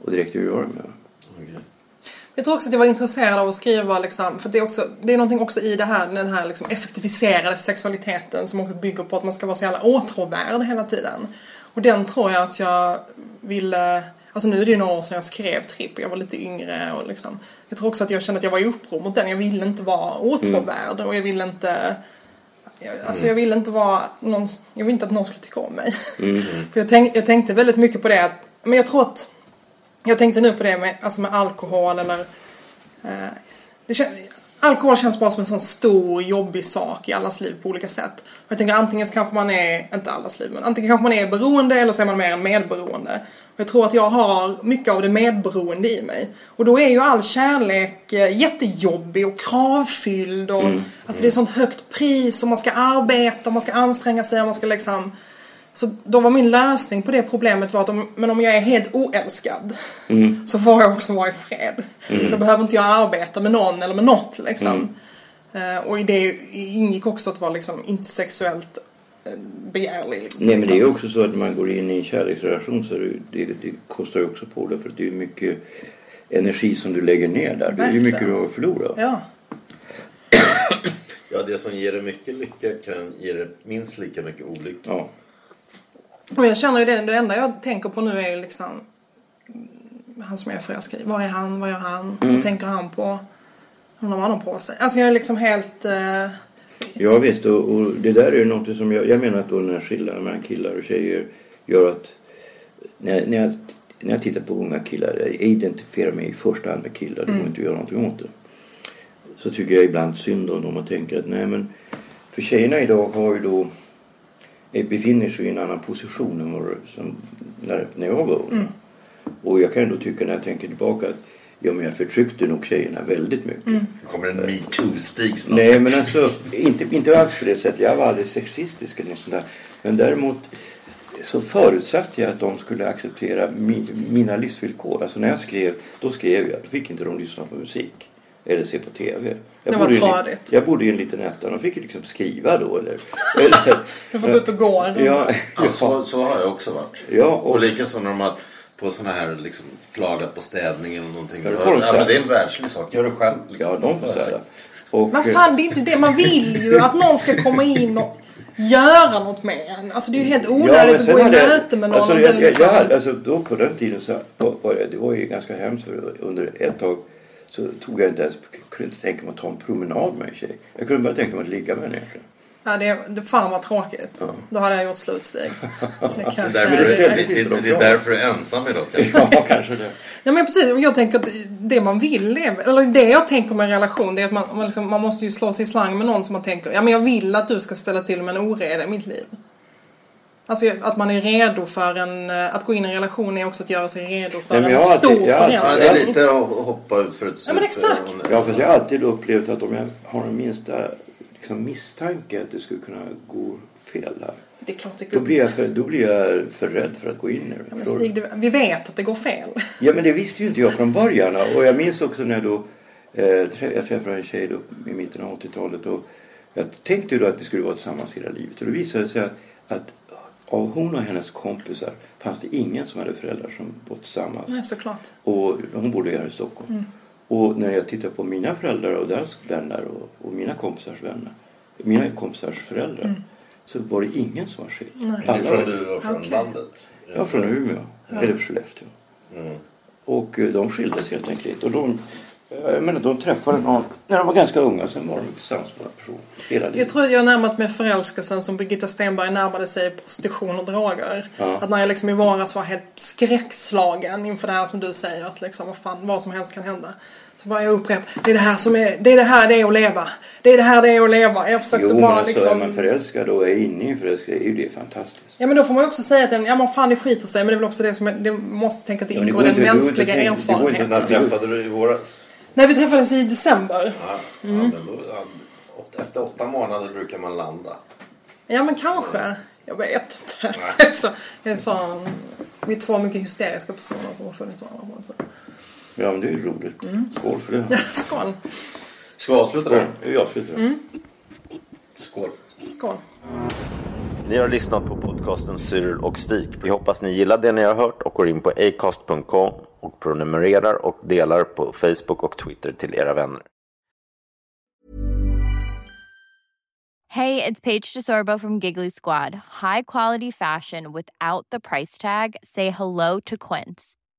att direkt att göra med. Jag tror också att jag var intresserad av att skriva liksom, för det är, också, det är någonting också i det här, den här liksom effektiviserade sexualiteten som också bygger på att man ska vara så jävla åtråvärd hela tiden. Och den tror jag att jag ville, alltså nu är det ju några år sedan jag skrev Tripp och jag var lite yngre och liksom, jag tror också att jag kände att jag var i uppror mot den. Jag ville inte vara åtråvärd och jag ville inte jag, alltså jag ville inte vara någon, jag ville inte att någon skulle tycka om mig. För jag, tänk, jag tänkte väldigt mycket på det att, men jag tror att jag tänkte nu på det med, alltså med alkohol eller Eh, det kän- alkohol känns bara som en sån stor jobbig sak i allas liv på olika sätt. Och jag tänker antingen så kanske man är, inte allas liv, men antingen kanske man är beroende eller så är man mer en medberoende. Och jag tror att jag har mycket av det medberoende i mig. Och då är ju all kärlek eh, jättejobbig och kravfylld och alltså det är sånt högt pris och man ska arbeta och man ska anstränga sig och man ska liksom så då var min lösning på det problemet var att om, men om jag är helt oälskad så får jag också vara i fred. Då behöver inte jag arbeta med någon eller med något liksom. Eh, och i det ingick också att vara liksom inte sexuellt begärlig. Liksom. Nej men det är ju också så att när man går in i en kärleksrelation så det, det, det kostar ju också på det för att det är mycket energi som du lägger ner där. Det är ju mycket du har förlorat. Ja. Ja, det som ger dig mycket lycka kan ge dig minst lika mycket olycka. Ja. Och jag känner ju det, det enda jag tänker på nu är ju liksom mm, han som jag är förälskad i. Var är han? Vad gör han? Vad tänker han på? Undrar vad han har på sig. Alltså jag är liksom helt... Eh, Ja visst och, och det där är något som jag, jag menar att då den här skillnaden mellan killar och tjejer gör att när, när, jag, när jag tittar på unga killar, jag identifierar mig i första hand med killar, det går inte att göra någonting åt det. Så tycker jag ibland synd om dem och tänker att nej men för tjejerna idag har ju då eh, befinner sig i en annan position än vad som när, när jag var ung. Och jag kan ändå tycka när jag tänker tillbaka att ja men jag förtryckte nog tjejerna väldigt mycket. kommer en metoo-stig snart. Nej, men alltså inte, inte alls på det sättet. Jag var aldrig sexistisk eller något sånt där. Men däremot så förutsatte jag att de skulle acceptera mi, mina livsvillkor. Alltså när jag skrev, då skrev jag. Då fick inte de lyssna på musik. Eller se på TV. Jag Det var bodde i en- tradigt. Jag bodde i en liten etta. De fick ju liksom skriva då. Eller, eller, du får gå ut och gå en runda. ja, Ja, så, så har jag också varit. ja, Och och, likaså när de har på såna här liksom klagat på städning eller någonting. Ja, Ja, det får de men det är en världslig sak. Gör det själv. Liksom. ja, de får städa. Och, Vad fan, det är inte det. Man vill ju att någon ska komma in och göra något med en. Alltså det är ju helt men onödigt att sen gå i möte med någon. Alltså, jag, liksom... jag, alltså, då på den tiden så var det, det var ju ganska hemskt för under ett tag så tog jag inte ens, kunde inte tänka mig att ta en promenad med en tjej. Jag kunde bara tänka mig att ligga med henne egentligen. Ja, det, det fan vad tråkigt. Då hade jag gjort slut Stig. Det kan Det är, därför, det, det, det är därför du är ensam idag kanske. Ja, kanske det. Ja men precis, och jag tänker att det man vill är, eller det jag tänker med en relation det är att man, man, liksom, man måste ju slå sig i slang med någon som man tänker, ja men jag vill att du ska ställa till med en oreda i mitt liv. Alltså att man är redo för en, eh, att gå in i en relation är också att göra sig redo för men en alltid- stor alltid- Ja, förändring. det är lite att hoppa ut för ett Ja, men super. exakt. Ja, fast jag har alltid upplevt att om jag har den minsta liksom, misstanke att det skulle kunna gå fel här. Det är klart det Då blir jag för, då blir jag för rädd för att gå in i det. Ja, men du? Stig, det- vi vet att det går fel. Ja men det visste ju inte jag från början. Och jag minns också när jag då eh, jag träffade en tjej då i mitten av 80-talet. Och jag tänkte ju då att vi skulle vara tillsammans hela livet. Och det visade sig att, att av hon och hennes kompisar fanns det ingen som hade föräldrar som var tillsammans. Nej, såklart. Och hon bodde ju här i Stockholm. Och när jag tittar på mina föräldrar och deras vänner och, och mina kompisars vänner. Mina kompisars föräldrar. Så var det ingen som var skild. Är Alla från du och från Okej. landet. Ja, från Umeå. Eller Skellefteå. Mm. Och eh, de skildes helt enkelt. Och de, jag menar, de träffade någon när de var ganska unga. Sen var de tillsammans med en person hela livet. Jag tror att jag har närmat mig förälskelsen som Birgitta Stenberg närmade sig prostitution och droger. Ja. Att när jag liksom i våras var helt skräckslagen inför det här som du säger att liksom vad fan, vad som helst kan hända. Så bara jag upprepar, det är det här som är, det är det här det är att leva. Det är det här det är att leva. Jag försökte Jo, men bara alltså, liksom... är man förälskad och är inne i en förälskelse är ju det fantastiskt. Ja men då får man ju också säga att den, ja men fan det skiter sig men det är väl också det som är, det måste tänka att det men ingår går i den inte- det går mänskliga inte- det går inte- När erfarenheten. träffade du i våras? Nej vi träffades i december. Ja, ja, då, ja, åt- efter åtta månader brukar man landa. Ja men kanske. Jag vet inte. Så, jag är så, vi är två mycket hysteriska personer som har funnit varandra sätt. Ja, men det är ju roligt. Mm. Skål för det. Skål. Ska vi avsluta där? Ja, jag avslutar. Mm. Skål. Skål. Ni har lyssnat på podcasten Cyril och Stig. Vi hoppas ni gillar det ni har hört och går in på acast.com och prenumererar och delar på Facebook och Twitter till era vänner. Hej, det är Paige DeSorbo från Giggly Squad. High quality fashion without the price tag. Say hello to Quince.